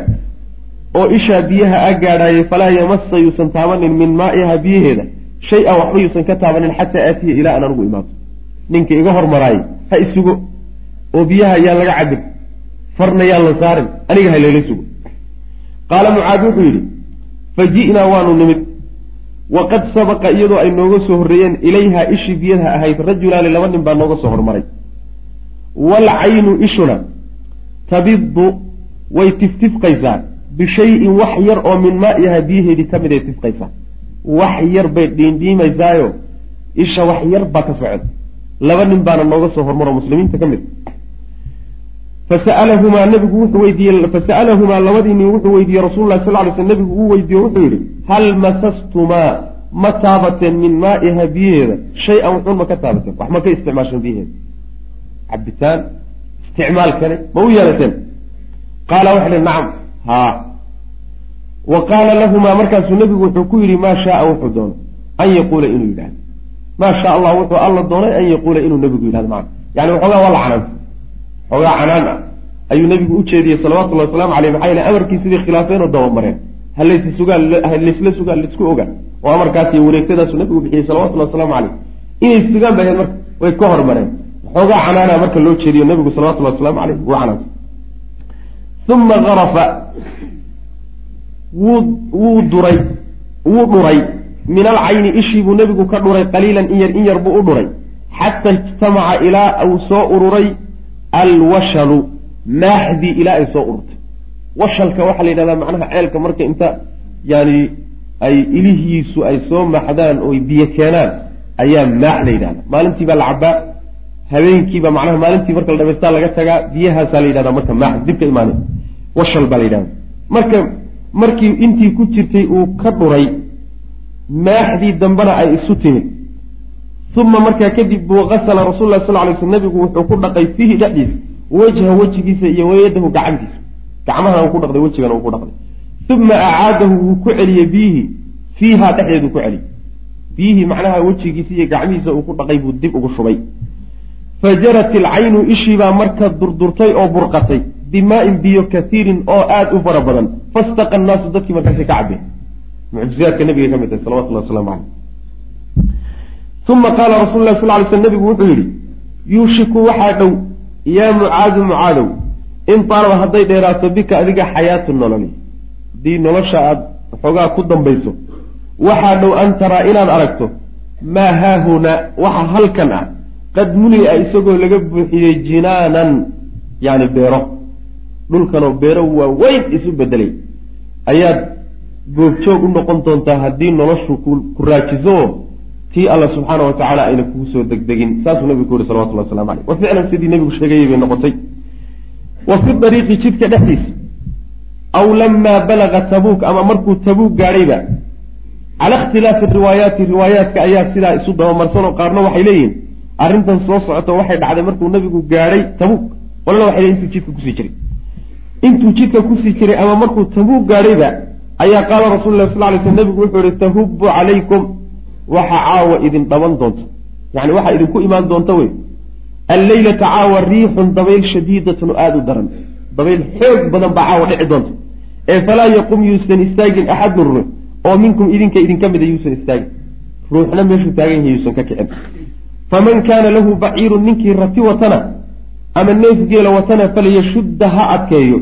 oo ishaa biyaha a gaadhaayay falaa yamasa yuusan taabanin min maa'iha biyaheeda shay-an waxba yuusan ka taabanin xataa aatiya ilaa an anugu imaado ninka iga hormaraayay ha isugo oo biyaha yaan laga cabin farna yaan la saarin aniga ha layla sugo. Qaala mucaad wuxuu yidhi fa ji'naa waanu nimid. Waqad sabaqa iyadoo ay nooga soo horreeyeen ilayha ishii biyaha ahayd rajulaani laba nin baa nooga soo hormaray waalcaynu ishuna tabidu way tiftifqaysaa bishayin wax yar oo min maa'iha biyaheedii ka mid ay tifqaysaa wax yar bay dhiindhiimaysaayo isha wax yar baa ka socda laba nin baana nooga soo hormaro muslimiinta ka mid. fasa'alahumaa nabigu wuxuu weydiiyey fasa'alahumaa labadii nin wuxuu weydiiyey rasuulullahi sal ly sl nabigu uu weydiiye wuxuu yidhi hal masastumaa? ma taabateen min maa'iha biyaheeda shay-an wuxuun ma ka taabateen wax ma ka isticmaasheen biyaheeda cabitaan isticmaal kale ma u yeelateen? Qaala waxay hi nacam. Haa wa qaala lahumaa markaasuu nabigu wuxuu ku yidhi maa shaaa wuxuu doono an yaquula inuu yidhahdo maa sha allah wuxuu alla doonay an yaquula inuu nabigu yidhahdo maana yani waxoogaa waa la canaan. Xoogaa canaan ah. Ayuu nabigu u jeediyey salawatullahi wasalaamu aleyh maxaa yele amarkiisidii khilaafeen oo dabamareen halaysa sugaan halaysla sugaan la isku ogaan. Oo amarkaas iyo wareegtadaasu nabigu bixiyey salawatullahi wasalaamu caleyh inay sugaan ba ahayd marka way ka hormareen xoogaa canaana marka loo jeediyo nabigu salawatullahi wasalaamu caleyh wuu canaantay uma arafa wuu wuu duray. Wuu dhuray min alcayni ishii buu nebigu ka dhuray qaliilan in yar in yar buu u dhuray xata ijtamaca ilaa uu soo ururay alwashalu maaxdii ilaa ay soo ururtay. Washalka waxaa la yidhahdaa macnaha ceelka marka inta yani ay ilihiisu ay soo maxdaan oy biyo keenaan ayaa maax la yidhahda maalintii baa la cabaa habeenkiiba macnaha maalintii marka la dhamaystaa laga tagaa biyahaasaa la yidhahda marka maax dibka imaanay washal baa la yidhahda marka markii intii ku jirtay uu ka dhuray maaxdii dambena ay isu timid uma markaa kadib buu gasala rasul lah sal lay sl nabigu wuxuu ku dhaqay fiihi dhexdiisa wejha wejigiisa iyo wayadahu gacantiisa. Gacmahana uu ku dhaqday wejigana uu ku dhaqday. Uma acaadahu wuu ku celiyey biyihii fiihaa dhexdeedu ku celiyey biyihii macnaha wejigiisa iyo gacmihiisa uu ku dhaqay buu dib ugu shubay fajarat ilcaynu ishiibaa marka durdurtay oo burqatay bimaa-in biyo kaiirin oo aada u fara badan. Fastaqa annaasu dadkii markaasi ka cabeen mucjizaadka nabiga ka mid tahay salawatullah waslamu caleyh uma qaala rasul lah sal ly sl nabigu wuxuu yidhi yuushiku waxaa dhow yaa mucaadu mucaadow in taalaba hadday dheeraato bika adiga xayaatu nololi. Haddii nolosha aada waxoogaa ku dambayso waxaa dhow an taraa inaad aragto maa haahuna waxa halkan ah qad muli-a isagoo laga buuxiyey jinaanan yani beero. Dhulkanoo beero waaweyn isu bedelay ayaad goobjoog u noqon doontaa haddii noloshu ku raajiso tii alla subxaana wa tacaala ayna kugu soo degdegin. Saasuu nabigu ku yuri salawatullah waslamu caleyh wa ficlan sidii nebigu sheegayay bay noqotay. Wa fi dariiqi jidka dhexdiisa aw lamaa balaga tabuuk ama markuu tabuuk gaadhayba cala ikhtilaafi riwaayaati riwaayaadka ayaa sidaa isu dabamarsanoo qaarna waxay leeyihiin arrintan soo socoto waxay dhacday markuu nabigu gaadhay tabuuk. Qolana waxay intuu jidka ku sii jiray. Intuu jidka ku sii jiray ama markuu tabuuk gaadhayba ayaa qaala rasul lah sal lay sl nabigu wuxuu yihi tahubu calaykum. Waxa caawa idin dhaban doonta yani waxaa idinku imaan doonta wey. Alleylata caawa riixun dabayl shadiidatun oo aada u daran. Dabayl xoog badan baa caawa dhici doonta ee falaa yaqum yuusan istaagin axadun ruux oo minkum idinka idinka mida yuusan istaagin. Ruuxna meeshuu taagan yahay yuusan ka kicin faman kaana lahu baciirun ninkii rati watana ama neef geela watana falyashudda ha adkeeyo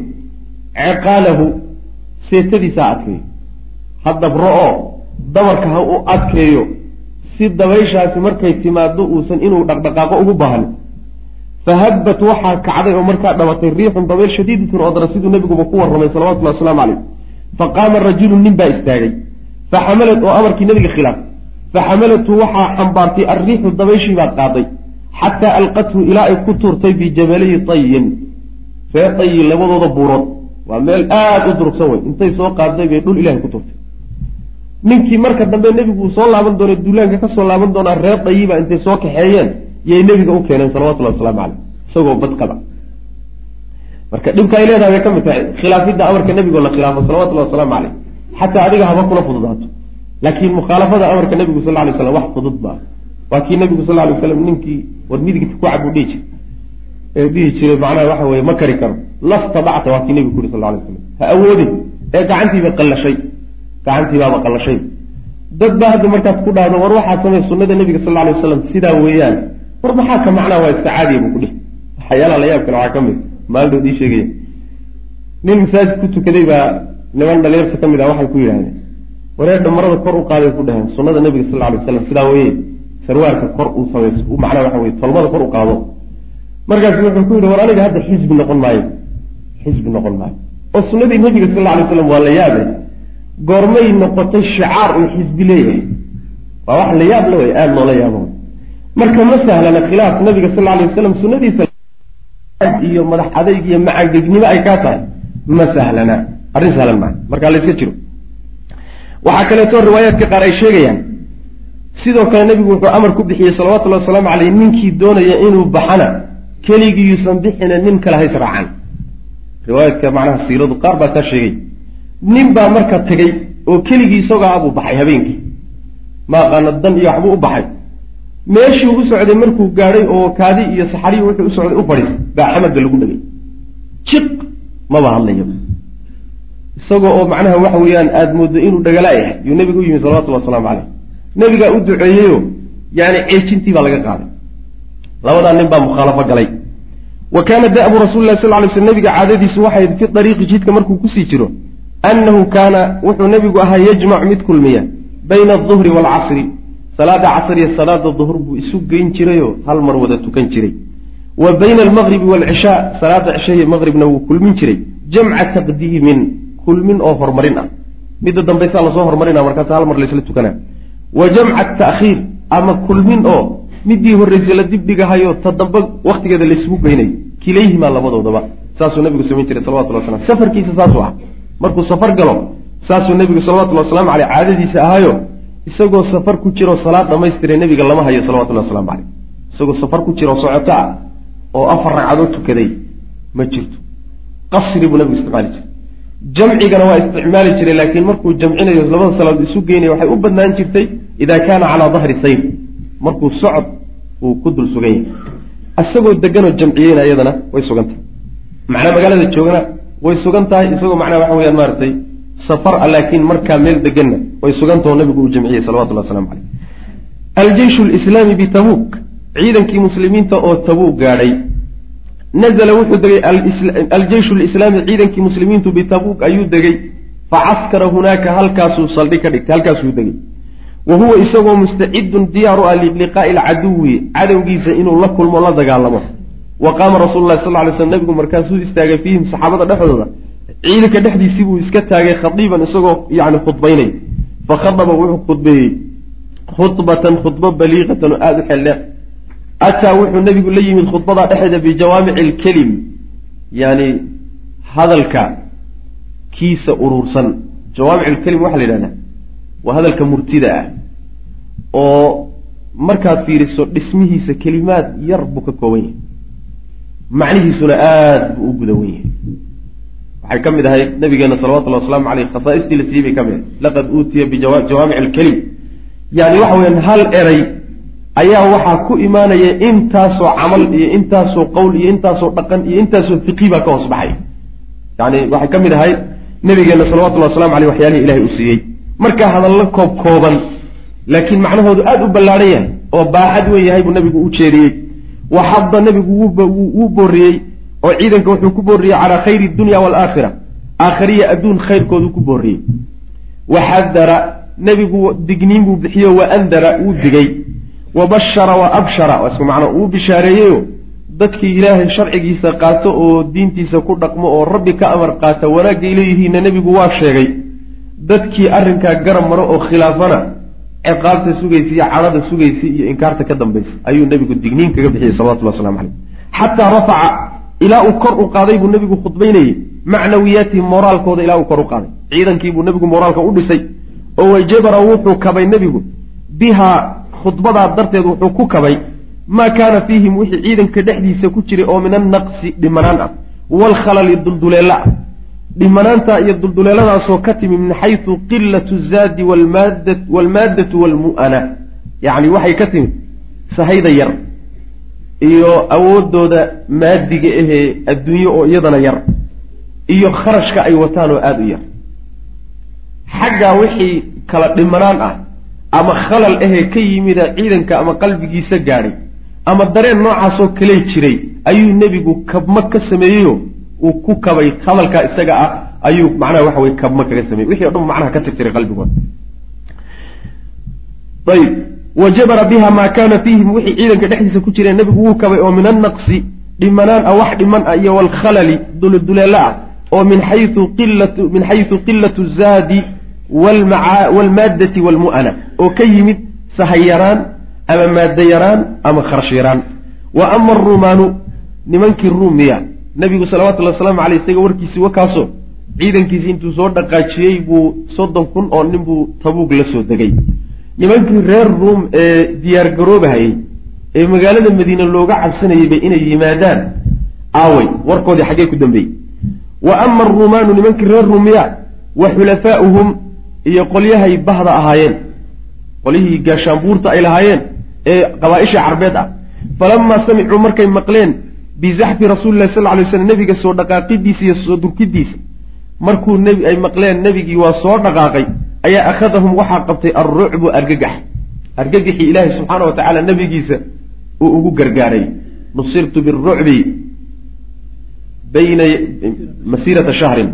ciqaalahu seetadiisa ha adkeeyo ha dabro oo dabarka ha u adkeeyo si dabayshaasi markay timaado uusan inuu dhaqdhaqaaqo ugu baahan fahabbat waxaa kacday oo markaa dhabatay riixun dabayl shadiidatun oo dara siduu nebiguba ku warramay salawatullahi wasalaamu caleyh faqaama rajulun nin baa istaagay faxamalat oo amarkii nebiga khilaaf faxamalatu waxaa xambaartay alriixu dabayshii baad qaaday xataa alqathu ilaa ay ku tuurtay bijabalayi tayin ree tayi labadooda buurood waa meel aada u durugsan wey intay soo qaaday bay dhul ilahay ku tuurtay ninkii marka dambe nebigu uu soo laaban doona duulaanka ka soo laaban doonaa reer dayiba intay soo kaxeeyeen yay nebiga u keeneen salawatullahi wasalaamu caleyh isagoo badqaba marka dhibka ay leedahay bay ka mid tahay khilaafidda amarka nebigoo la khilaafo salawatullahi wasalaamu caleyh xataa adiga haba kula fududaato laakiin mukhaalafada amarka nebigu sal lay slam wax fudud maa waa kii nabigu sal lay slam ninkii war midigta ku cab dhihi jir ee dhihi jiray macnaha waxa weye ma kari karo. Lastadacta waa kii nabigu ku yuri sal lay slam ha awoodin. Ee gacantiiba qallashay. Gacantiibaaba qallashay. Dad baa hadda markaad ku dhahdo war waxaa samey sunada nabiga sal lay wasalam sidaa weeyaan. War maxaa ka macnaha waa iska caadiya buu ku dhihi. Waxyaalaha la yaab kale waxaa ka mid. Maaldood ii sheegaya nin masaajid ku tukaday baa niman dhalinyarta ka mid ah waxay ku yidhahdeen waree dhamarada kor u qaaday ku dhaheen sunada nabiga sal lay wasalam sidaa weye sarwaalka kor uu samays macnaha waxa weye tolmada kor u qaado. Markaasu wuxuu ku yidhi war aniga hadda xisbi noqon maayo xisbi noqon maayo. Oo sunadii nabiga sal lla alay slam waa la yaabe goormay noqotay shicaar uu xisbi leeyahay. Waa wax la yaab la way aada loola yaabo. Marka ma sahlana khilaaf nabiga sal alay wasalam sunadiisa iyo madax adayg iyo macangegnimo ay kaa tahay ma sahlana. Arrin sahlan maa markaa la iska jiro waxaa kaleeto riwaayaadka qaar ay sheegayaan sidoo kale nebigu wuxuu amar ku bixiyey salawatullahi wasalaamu caleyh ninkii doonaya inuu baxana keligiiyuusan bixina nin kale hays raacan riwaayaadka macnaha siiradu qaar baa saa sheegay nin baa marka tegey oo keligii isagoo abuu baxay habeenkii. Ma aqaana dan iyo waxbuu u baxay. Meeshii u socday markuu gaadhay oo kaadi iyo saxariyi wuxuu u socday u fadhiisay baa xamadda lagu dhegay jiq maba hadlayo isagoo oo macnaha waxa weeyaan aada mooddo inuu dhagala yahay yuu nebigu u yimi salawatullhi wasalaamu caleyh nebigaa u duceeyeyo yani ceejintii baa laga qaaday. Labadaa nin baa mukhaalafo galay. Wa kaana da'bu rasuli lah sal lay sl nabiga caadadiisu waxay fi ariiqi jidka markuu ku sii jiro annahu kaana wuxuu nebigu ahaa yajmacu mid kulmiya bayna aduhri waalcasri salaada casr iyo salaada duhur buu isu geyn jirayoo hal mar wada tukan jiray. Wa bayna almaqribi waalcishaa salaada cishahiy maqribna wuu kulmin jiray jamca taqdiimin kulmin oo horumarin ah. Midda dambaysaa la soo horumarina markaas hal mar laysla tukanaa wa jamca ta'khiir ama kulmin oo midii horreysay la dibdhigahayo ta dambe waktigeeda laysugu geynayo kilayhimaa labadoodaba. Saasuu nabigu samayn jiray salawatullah waslam safarkiisa saasuu ah. Markuu safar galo saasuu nebigu salawatullahi waslamu caleyh caadadiisa ahaayo isagoo safar ku jiroo salaad dhamaystiray nebiga lama hayo salawatullahi waslamu caleyh. Isagoo safar ku jiroo socoto ah oo afar ragcadood tukaday ma jirto. Qasri buu nabigu isticmaali jiray jamcigana waa isticmaali jiray laakiin markuu jamcinayo labada salaadood isu geynayo waxay u badnaan jirtay ida kaana calaa dahri sayr markuu socod uu ku dul sugan yahay isagoo deganoo jamciyeyna iyadana way sugan tahay. Macnaa magaalada joogana way sugan tahay isagoo macnaha waxa weyaan maaragtay safar a laakiin markaa meel deganna way sugantaho nabigu uu jamciyey salawatullah waslamu caleyh aljeyshu lislaami bitabuuk ciidankii muslimiinta oo tabuuk gaadhay nazla wuxuu degay aljeyshu lislaami ciidankii muslimiintu bitabuuk ayuu degay. Facaskara hunaaka halkaasuu saldhig ka dhigtay halkaasuu degay. Wa huwa isagoo mustacidun diyaaru ah liqaa'i alcaduwi cadowgiisa inuu la kulmo la dagaalamo. Wa qaama rasulu lahi sal ly slm nabigu markaasuu istaagay fiihim saxaabada dhexdooda. Ciidanka dhexdiisii buu iska taagay khadiiban isagoo yani khudbaynay. Fa khadaba wuxuu khudbeeyey. Khudbatan khudbo baliiqatan oo aada u xeeldheer ataa wuxuu nabigu la yimid khudbadaa dhexeeda bijawaamici alkelim yani hadalka kiisa uruursan jawaamic alkelim waxaa la yidhahdaa waa hadalka murtida ah oo markaad fiiriso dhismihiisa kelimaad yar buu ka kooban yahay. Macnihiisuna aada buu u gudawan yahay. Waxay ka mid ahayd nabigeena salawatullahi wasalaamu caleyh khasaaistii la siiyey bay ka mid ahay laqad uutiya bijawaamic alkelim yani waxa weyaan hal eray ayaa waxaa ku imaanaya intaasoo camal iyo intaasoo qowl iyo intaasoo dhaqan iyo intaasoo fiqi baa ka hoos baxay. Yani waxay ka mid ahayd nabigeena salawatullahi waslamu aleyh waxyaalihii ilahay uu siiyey. Markaa hadallo koob kooban laakiin macnahoodu aada u ballaadhan yahay oo baaxad weyn yahay buu nabigu u jeediyey. Waxadda nabigu wuu booriyey oo ciidanka wuxuu ku booriyey calaa khayri dunya waalaakhira aakhariya adduun khayrkoodu ku booriyey. Waxadara nebigu digniin buu bixiyo wa andara wuu digay wa bashara wa abshara waa isku macno wuu bishaareeyeyo dadkii ilaahay sharcigiisa qaato oo diintiisa ku dhaqmo oo rabbi ka amar qaata wanaagay leeyihiinna nebigu waa sheegay dadkii arrinkaa garab maro oo khilaafana ciqaabta sugaysa iyo cadhada sugaysa iyo inkaarta ka dambaysa ayuu nebigu digniin kaga bixiyey salawatullah waslamu caleyh xataa rafaca ilaa uu kor u qaaday buu nebigu khudbaynayey macnawiyaatihim moraalkooda ilaa uu kor u qaaday ciidankiibuu nebigu moraalka u dhisay oo wajabara wuxuu kabay nebigu bihaa khudbadaa darteed wuxuu ku kabay maa kaana fiihim wixii ciidanka dhexdiisa ku jiray oo min annaqsi dhimanaan ah waalkhalali dulduleella ah. Dhimanaanta iyo dulduleeladaasoo ka timi min xaysu qilatu zaadi waalmaaddatu waalmu'ana yacni waxay ka timid sahayda yar iyo awoodooda maadiga ahee adduunye oo iyadana yar iyo kharashka ay wataan oo aada u yar. Xaggaa wixii kala dhimanaan ah ama khalal ahee ka yimida ciidanka ama qalbigiisa gaadhay ama dareen noocaasoo kale jiray ayuu nebigu kabma ka sameeyeyo uu ku kabay hadalkaa isaga ah ayuu macnaha waxa weye kabma kaga sameeyey. Wixii o dhan macnaha ka tirtiray qalbigooda ayib. Wajabara biha maa kaana fiihim. Wixii ciidanka dhexdiisa ku jireen nebigu wuu kabay oo min annaqsi dhimanaan ah wax dhiman ah iyo waalkhalali duleduleelo ah oo min xayu qilatu min xaysu qilatu zaadi waalmaaddati waalmu'ana oo ka yimid sahay yaraan ama maaddo yaraan ama kharash yaraan wa ama aruumaanu nimankii ruumiya nebigu salawatullahi wasalaamu aleyh isaga warkiisii wakaaso ciidankiisi intuu soo dhaqaajiyey buu soddon kun oo nin buu tabuug la soo degay nimankii reer ruum ee diyaar garoobahayey ee magaalada madiine looga cabsanayeyba inay yimaadaan aawey warkoodii xaggee ku dambeeyey wa ama aruumaanu nimankii reer ruumiya wa xulafaa'uhum iyo qolyahay bahda ahaayeen. Qolyihii gaashaanbuurta ay lahaayeen ee qabaa-isha carbeed ah. Falamaa samicuu markay maqleen bizaxfi rasuulillahi sal lay slam nebiga soo dhaqaaqidiisa iyo soo durkidiisa. Markuu nebi ay maqleen nebigii waa soo dhaqaaqay ayaa akhadahum waxaa qabtay alrucbu argagax. Argagaxii ilaahay subxaana wa tacaala nebigiisa uu ugu gargaaray. Nusirtu birucbi bayna masiirata shahrin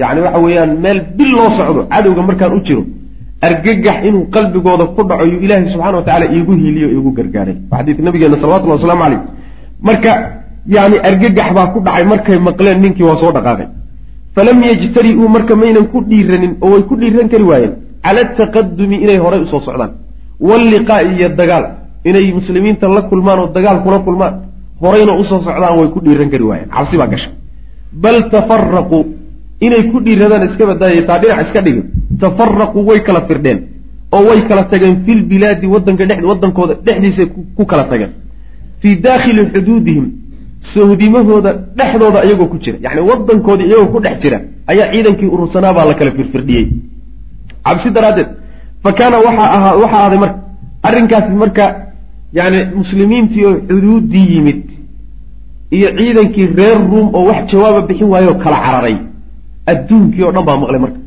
yacni waxa weeyaan meel bil loo socdo cadowga markaan u jiro argagax inuu qalbigooda ku dhaco yuu ilaahay subxana wa tacala iigu hiiliyo iigu gargaaray. Xadiidka nabigeena salawatullahi waslamu caleyh marka yani argagax baa ku dhacay markay maqleen ninkii waa soo dhaqaaqay. Falam yajtari-uu marka maynan ku dhiiranin oo way ku dhiiran kari waayeen. Cala ataqadumi inay horay u soo socdaan. Walliqaa'i iyo dagaal inay muslimiinta la kulmaan oo dagaal kula kulmaan horayna u soo socdaan way ku dhiiran kari waayeen. Cabsi baa gasha bal tafaraquu inay ku dhiiradaan iska badaayay taa dhinac iska dhigin tafaraquu way kala firdheen oo way kala tageen filbilaadi wadanka dhe wadankooda dhexdiisa ku kala tageen. Fii daakhili xuduudihim sohdimahooda dhexdooda iyagoo ku jira. Yani wadankoodi iyagoo ku dhex jira ayaa ciidankii urursanaa baa la kala firfirdhiyey cabsi daraaddeed fa kaana waxaa ahaa waxaa ahday marka arrinkaasi marka yani muslimiintii oo xuduuddii yimid iyo ciidankii reer ruum oo wax jawaaba bixin waayoo kala cararay adduunkii oo dhan baa maqlay marka.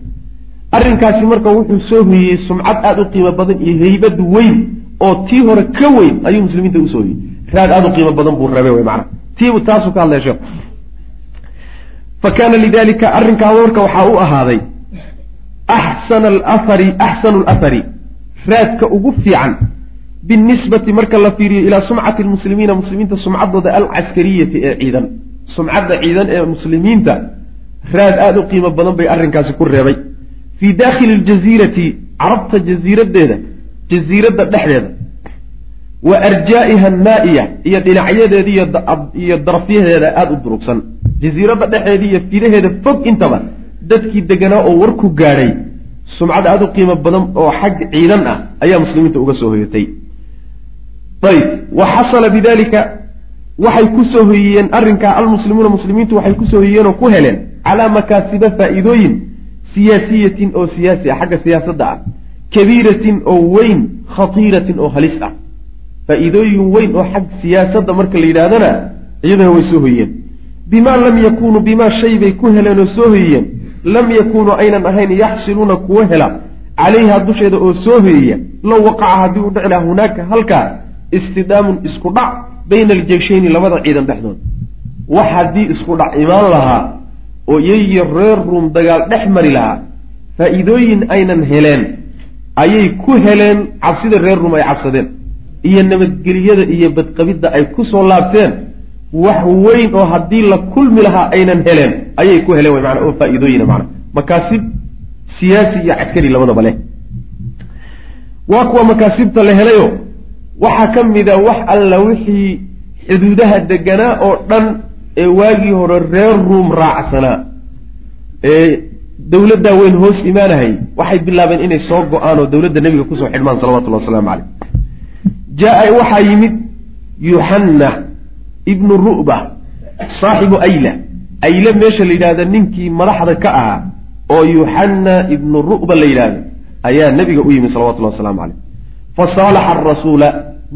Arrinkaasi marka wuxuu soo hoyiyey sumcad aada u qiimo badan iyo haybad weyn oo tii hore ka weyn ayuu muslimiinta u soo hoyey raad aada u qiimo badan buu rabay wey macana tiibu taasuu ka hadlaya sheekhu fa kaana lidalika arrinkaa marka waxaa u ahaaday axsana alahari axsanu alahari raadka ugu fiican binisbati marka la fiiriyo ilaa sumcati lmuslimiina muslimiinta sumcaddooda alcaskariyati ee ciidan. Sumcadda ciidan ee muslimiinta raad aada u qiimo badan bay arrinkaasi ku reebay. Fii daakhili ljaziirati carabta jasiiradeeda jasiiradda dhexdeeda wa arjaa'iha annaa'iya iyo dhinacyadeeda iyo darafyaheeda aada u durugsan. Jasiiradda dhexeeda iyo fidaheeda fog intaba dadkii deganaa oo warku gaadhay sumcad aada u qiimo badan oo xag ciidan ah ayaa muslimiinta uga soo hoyatay. Ayb wa xasala bidalika waxay ku soo hoyiyeen arrinkaa almuslimuuna muslimiintu waxay ku soo hoyiyeen oo ku heleen calaa makaasiba faa'iidooyin siyaasiyatin oo siyaasi ah xagga siyaasadda ah kabiiratin oo weyn khatiiratin oo halis ah faa-iidooyin weyn oo xag siyaasadda marka la yidhaahdana iyadana way soo hoyiyeen. Bimaa lam yakunuu bimaa shay bay ku heleen oo soo hoyiyeen. Lam yakunuu aynan ahayn yaxsiluuna kuwa hela calayha dusheeda oo soo hoyaya low waqaca haddii u dhici laha hunaaka halkaa istidaamun isku dhac bayna aljeyshayni labada ciidan dhexdooda wax haddii isku dhac imaan lahaa oo iyayo reer ruum dagaal dhex mari lahaa faa-iidooyin aynan heleen ayay ku heleen cabsida reer ruum ay cabsadeen. Iyo nabadgeliyada iyo badqabidda ay ku soo laabteen wax weyn oo haddii la kulmi lahaa aynan heleen ayay ku heleen mana oo faa-iidooyina mana makaasib siyaasi iyo caskari labadaba leh. Waa kuwa makaasibta la helayo waxaa ka mida wax alla wixii xuduudaha deganaa oo dhan ee waagii hore reer ruum raacsanaa ee dowladdaa weyn hoos imaanahay waxay bilaabeen inay soo go'aan oo dowladda nebiga ku soo xidhmaan salawatullahi wasalaamu caleyh jaa waxaa yimid yuxanna ibnu ru'ba saaxibu ayla. Ayle meesha la yidhahda ninkii madaxda ka ahaa oo yuxanna ibnu ru'ba la yidhaahdo ayaa nebiga u yimid salawatullahi waslamu caleyh fasaalaxa arasuula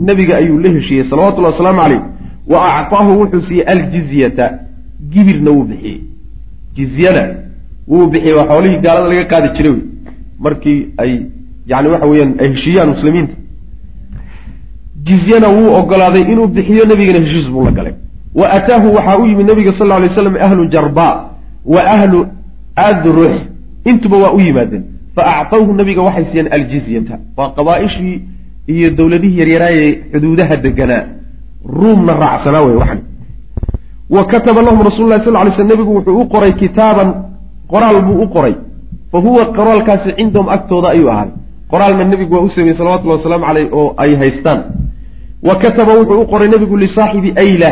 nebiga ayuu la heshiiyey salawatullahi wasalaamu caleyh wa actaahu wuxuu siiyey aljizyata gibirna wuu bixiyey. Jizyada wuu bixiyey waa xoolihii gaalada laga qaadi jiray wey. Markii ay yani waxa weeyaan ay heshiiyaan muslimiinta. Jizyana wuu ogolaaday inuu bixiyo nebigana heshiis buu la galay. Wa ataahu waxaa u yimid nabiga sal alay slam ahlu jarba wa ahlu adrux intuba waa u yimaadeen. Fa actawhu nabiga waxay siiyeen aljizyata. Waa qabaaishii iyo dowladihii yaryaraayee xuduudaha deganaa ruumna raacsanaa wey waxan. Wa kataba lahum rasul lahi sal lay sl nebigu wuxuu u qoray kitaaban qoraal buu u qoray. Fa huwa qoraalkaasi cindahum agtooda ayuu ahaaday qoraalna nebigu waa u sameeyey salawatullahi wasalaamu caleyh oo ay haystaan. Wa kataba wuxuu u qoray nebigu lisaaxibi ayla.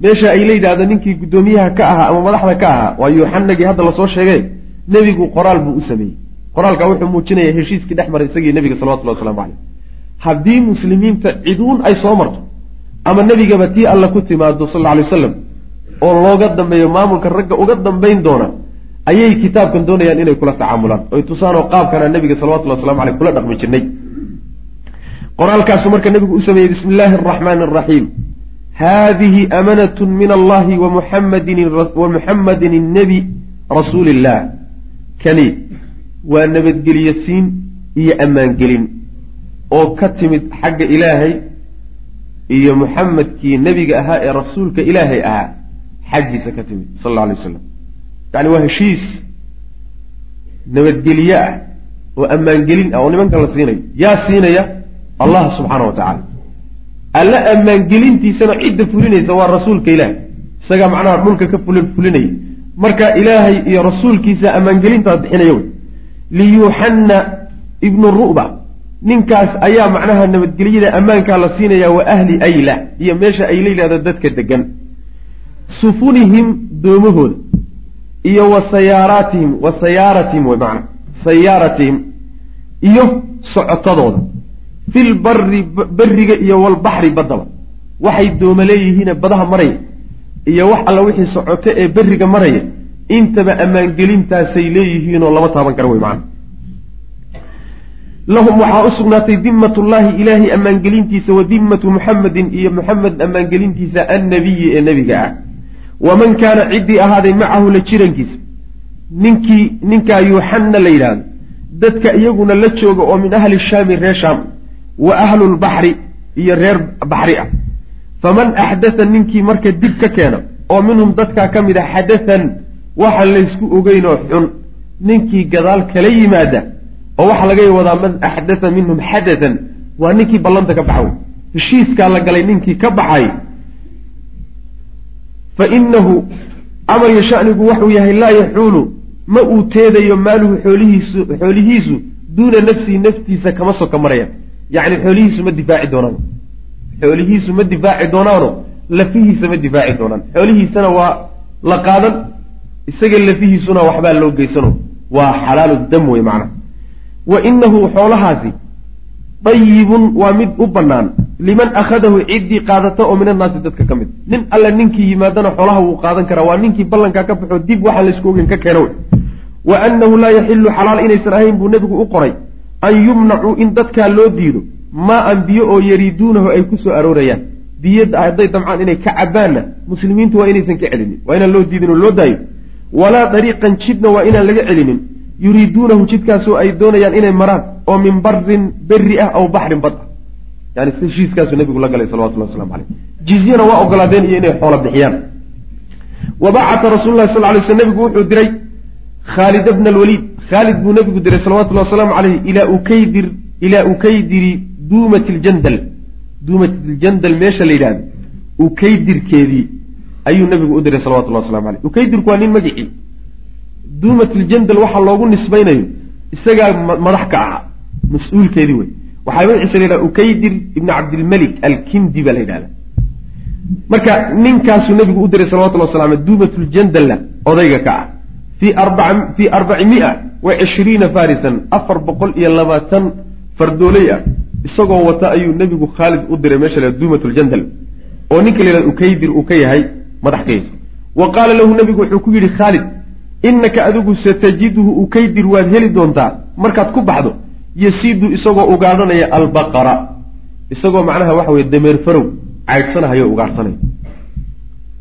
Meesha ay la yidhaahdo ninkii guddoomiyaha ka ahaa ama madaxda ka ahaa waa yuuxanagii hadda la soo sheegay nebigu qoraal buu u sameeyey. Qoraalka wuxuu muujinaya heshiiskii dhex maray isagii nebiga salawatullahi waslamu caleyh haddii muslimiinta ciduun ay soo marto ama nebigaba tii alla ku timaado sal alay wasalam oo looga dambeeyo maamulka ragga uga dambayn doona ayay kitaabkan doonayaan inay kula tacaamulaan oy tusaanoo qaabkana nebiga salawatullahi waslamu aleyh kula dhaqmi jirnay qoraalkaasu marka nebigu u sameeyey bismi illaahi araxmaani araxiim haadihi amanatu min allahi wa muxammadin innebi rasuuli illah kani waa nabadgelye siin iyo ammaangelin oo ka timid xagga ilaahay iyo muxamedkii nebiga ahaa ee rasuulka ilaahay ahaa xaggiisa ka timid sal alla alay wasalam yani waa heshiis nabadgelye ah oo ammaangelin ah oo nimankan la siinayo yaa siinaya allah subxaana wa tacaala alla ammaangelintiisana cidda fulinaysa waa rasuulka ilaahay. Isagaa macnaha dhulka ka fulin fulinaya marka ilaahay iyo rasuulkiisa ammaangelintaas bixinaya wey liyuuxanna ibnu ru'ba ninkaas ayaa macnaha nabadgelyada ammaankaa la siinaya wa ahli ayla iyo meesha ay la yidhahdo dadka degan sufunihim doomahooda iyo wa sayaaraatihim wa sayaaratihim wey macna sayaaratihim iyo socotadooda. Fil bari beriga iyo walbaxri baddaba waxay dooma leeyihiine badaha maraya iyo wax alla wixii socoto ee beriga maraya intaba ammaangelintaasay leeyihiinoo lama taaban kara wey macana lahum waxaa u sugnaatay dimmatullaahi ilaahay ammaangelintiisa wa dimmatu muxamedin iyo muxamed ammaangelintiisa annabiyi ee nebiga ah. Waman kaana ciddii ahaaday macahu la jirankiisa ninkii ninkaa yuuxanna la yidhaahdo dadka iyaguna la jooga oo min ahli shaami reer shaam wa ahlu lbaxri iyo reer baxri ah. Faman axdatha ninkii marka dib ka keena oo minhum dadkaa ka mid a xadathan waxaan laysku ogeynoo xun ninkii gadaal kala yimaada oo waxaa laga wadaa man axdatha minhum xadathan waa ninkii ballanta ka baxa wey heshiiskaa la galay ninkii ka baxay. Fa inahu amaryo shanigu waxuu yahay laa yaxuulu ma uu teedayo maaluhu xoolihiisu xoolihiisu duuna nafsihi naftiisa kama soka maraya yacni xoolihiisu ma difaaci doonaan xoolihiisu ma difaaci doonaano lafihiisa ma difaaci doonaan xoolihiisana waa la qaadan isaga lafihiisuna waxbaa loo geysano. Waa xalaalu dam wey macnaha wa inahu xoolahaasi dayibun waa mid u bannaan. Liman akhadahu ciddii qaadata oo min annaasi dadka ka mid. Nin alle ninkii yimaadana xoolaha wuu qaadan karaa. Waa ninkii ballankaa ka baxo dib waxaan laysku ogeyn ka keena wey. Wa annahu laa yaxilu xalaal inaysan ahayn buu nebigu u qoray an yumnacuu in dadkaa loo diido maa an biyo oo yariiduunahu ay ku soo aroorayaan. Biyada hadday damcaan inay ka cabaanna muslimiintu waa inaysan ka celinin waa inaan loo diidin oo loo daayo. Walaa dariiqan jidna waa inaan laga celinin yuriiduunahu jidkaasoo ay doonayaan inay maraan oo min barin berri ah aw baxrin bad ah. Yani heshiiskaasuu nabigu la galay salawatullah waslamu caleyh jizyana waa ogolaadeen iyo inay xoola bixiyaan. Wa bacata rasuulu sal lay sl nebigu wuxuu diray khaalid bna alwaliid. Khaalid buu nebigu diray salawatullhi wasalaamu caleyh ilaa ukaydir ilaa ukaydiri duumat ljandal duumat ljandal meesha la yidhahdo ukaydirkeedii ayuu nebigu u diray salawatullah waslamu aleyh ukaydirku waa nin magicii duumat ljandal waxaa loogu nisbaynayo isagaa madax ka ahaa. Mas'uulkeedii wey. Waxaa magaciisa la yidhaha ukaydir ibni cabdilmalik alkindi baa la yidhahda marka ninkaasuu nebigu u diray salawatullah waslam aley duumat ljandalna odayga ka ah fii arbaci mia wa cishriina farisan afar boqol iyo labaatan fardooley ah isagoo wata ayuu nebigu khaalid u diray meesha la duumat ljandal oo ninka la yidhahda ukaydir uu ka yahay madax ka wa qaala lahu nebigu wuxuu ku yidhi khaalid innaka adigu satajiduhu ukaydir waad heli doontaa. Markaad ku baxdo yasiidu isagoo ugaadhanaya albaqara. Isagoo macnaha waxa weye dameer farow caydhsanahayo ugaadhsanayo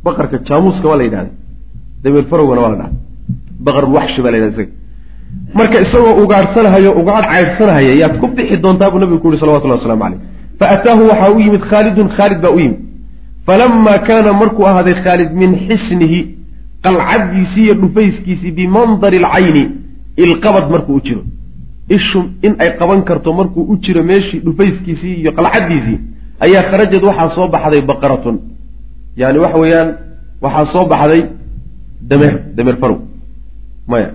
baqarka jaamuuska waa la yidhahda dameer farowgana waa la dhaha baqarulwaxshi baa la yidhahda isaga marka isagoo ugaadhsanahayo ugaadh caydhsanahaya yaad ku bixi doontaa buu nabigu ku yuhi salawatullahi waslamu caleyh fa ataahu waxaa u yimid khaalidun khaalid baa u yimid. Falamaa kaana markuu ahaaday khaalid min xisnihi qalcaddiisii iyo dhufayskiisii bimandari alcayni ilqabad markuu u jiro. Ishu in ay qaban karto markuu u jiro meeshii dhufayskiisii iyo qalcaddiisii ayaa kharajad waxaa soo baxday baqaratun. Yani waxa weeyaan waxaa soo baxday dameer dameer farow. Maya.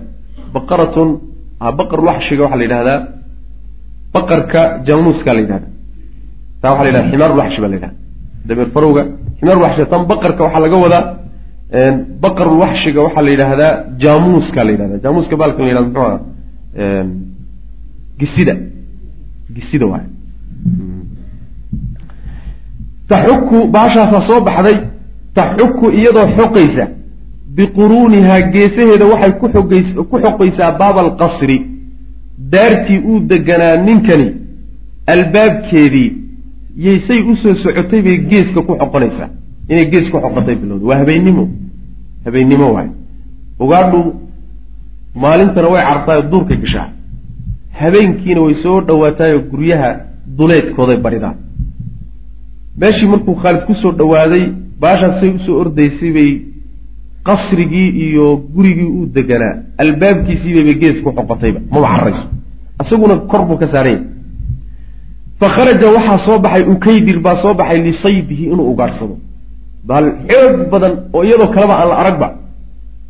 Baqaratun baqarulwaxshiga waxaa la yidhahdaa baqarka jaamuuska la yidhahda taa waxa la yidhahda ximaarulwaxshi baa la yidhahda dameer farowga ximaarulwaxshiga tan baqarka waxaa laga wadaa baqarulwaxshiga waxaa la yidhaahdaa jaamuuska la yidhahda jaamuuska baalkan la yhahda muxuu aha gisida. Gisida waay taxuku baashaasaa soo baxday. Taxuku iyadoo xoqaysa biquruunihaa geesaheeda waxay ku xogays ku xoqaysaa baaba alqasri daartii uu deganaa ninkani albaabkeedii yaysay u soo socotay bay geeska ku xoqonaysaa inay gees ku xoqotay bilowda waa habeennimo habeennimo waay. Ugaadhu maalintana way cartaayo duurkay gashaa. Habeenkiina way soo dhawaataayoo guryaha duleedkooday baridaan. Meeshii markuu khaalid ku soo dhawaaday baashaasay u soo ordaysay bay qasrigii iyo gurigii uu deganaa. Albaabkiisiibaybay gees ku xoqotayba maba cararayso isaguna kor buu ka saaranya fa kharaja waxaa soo baxay ukaydir baa soo baxay lisaydihi inuu ugaadhsado bal xoog badan oo iyadoo kaleba aan la aragba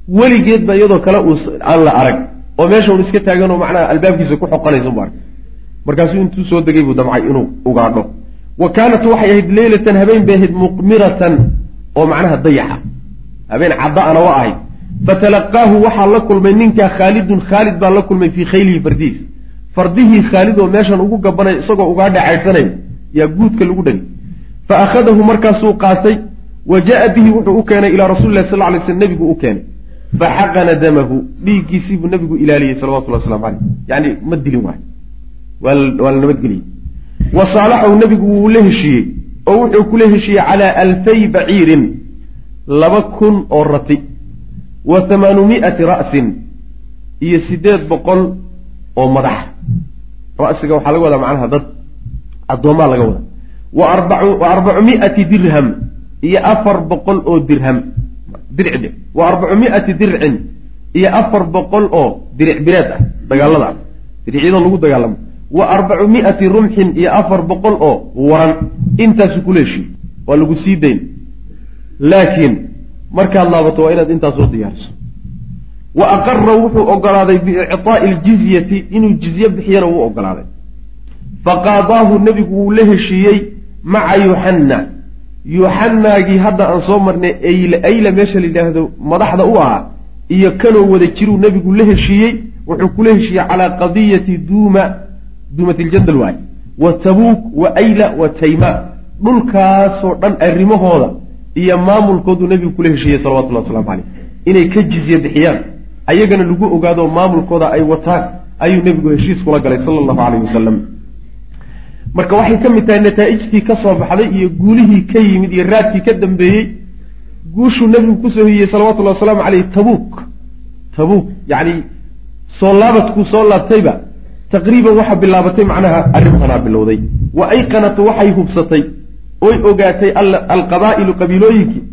weligeedba iyadoo kale uu aan la arag. Oo meesha un iska taagan oo macnaha albaabkiisa ku xoqanaysa arkay. Markaasuu intuu soo degay buu damcay inuu ugaadho. Wa kaanat waxay ahayd leylatan habeen bay ahayd muqmiratan oo macnaha dayaxa. Habeen cadda-ana wa ahayd. Fatalaqaahu waxaa la kulmay ninkaa khaalidun khaalid baa la kulmay fii khaylihi fardihiis fardihii khaalid oo meeshan ugu gabanay isagoo ugaadha caydhsanayo yaa guudka lagu dhagay. Fa akhadahu markaasuu qaatay wa jaa bihi wuxuu u keenay ilaa rasuli lah sal lay sl nebigu u keenay. Faxaqana damahu dhiiggiisii buu nabigu ilaaliyey salawatullah waslamu caleyh yani ma dilin waay waa la nabadgeliyey wa saalaxahu nebigu wuu la heshiiyey oo wuxuu kula heshiiyey calaa alfay baciirin laba kun oo rati wa hamaanu mi'ati ra'sin iyo siddeed boqol oo madax. Ra'siga waxaa laga wadaa macnaha dad addoomaa laga wadaa. Wa arbacu wa arbacu mi'ati dirham iyo afar boqol oo dirham. Dirci wa arbacu mi'ati dircin iyo afar boqol oo diric bireed ah dagaalada. Ah diricyada lagu dagaalamo. Wa arbacu mi'ati rumxin iyo afar boqol oo waran. Intaasu kula heshiiy waa lagu sii dayn. Laakiin markaad laabato waa inaad intaas soo diyaariso. Wa aqara wuxuu ogolaaday biicطaa'i aljizyati inuu jizye bixiyana wuu ogolaaday. Faqaadaahu nebigu wuu la heshiiyey maca yuxanna yuxanaagii hadda aan soo marnay ayle ayla meesha la yidhaahdo madaxda u ahaa iyo kanoo wada jiruu nebigu la heshiiyey wuxuu kula heshiiyey calaa qadiyati duuma duumatiljanal waay. Wa tabuuk wa ayla wa tayma dhulkaasoo dhan arrimahooda iyo maamulkooduu nebigu kula heshiiyey salawatullahi waslamu caleyh inay ka jizye bixiyaan. Ayagana lagu ogaado maamulkooda ay wataan ayuu nebigu heshiis kula galay sala allahu caleyhi wasalam marka waxay ka mid tahay nataa'ijtii ka soo baxday iyo guulihii ka yimid iyo raadkii ka dambeeyey guushuu nebigu ku soo hiyey salawatullahi wasalaamu caleyh tabuuk. Tabuuk yacni soo laabadkuu soo laabtayba taqriiban waxaa bilaabatay macnaha arrintanaa bilowday. Wa ayqanatu waxay hubsatay oy ogaatay alqabaa'ilu qabiilooyinkii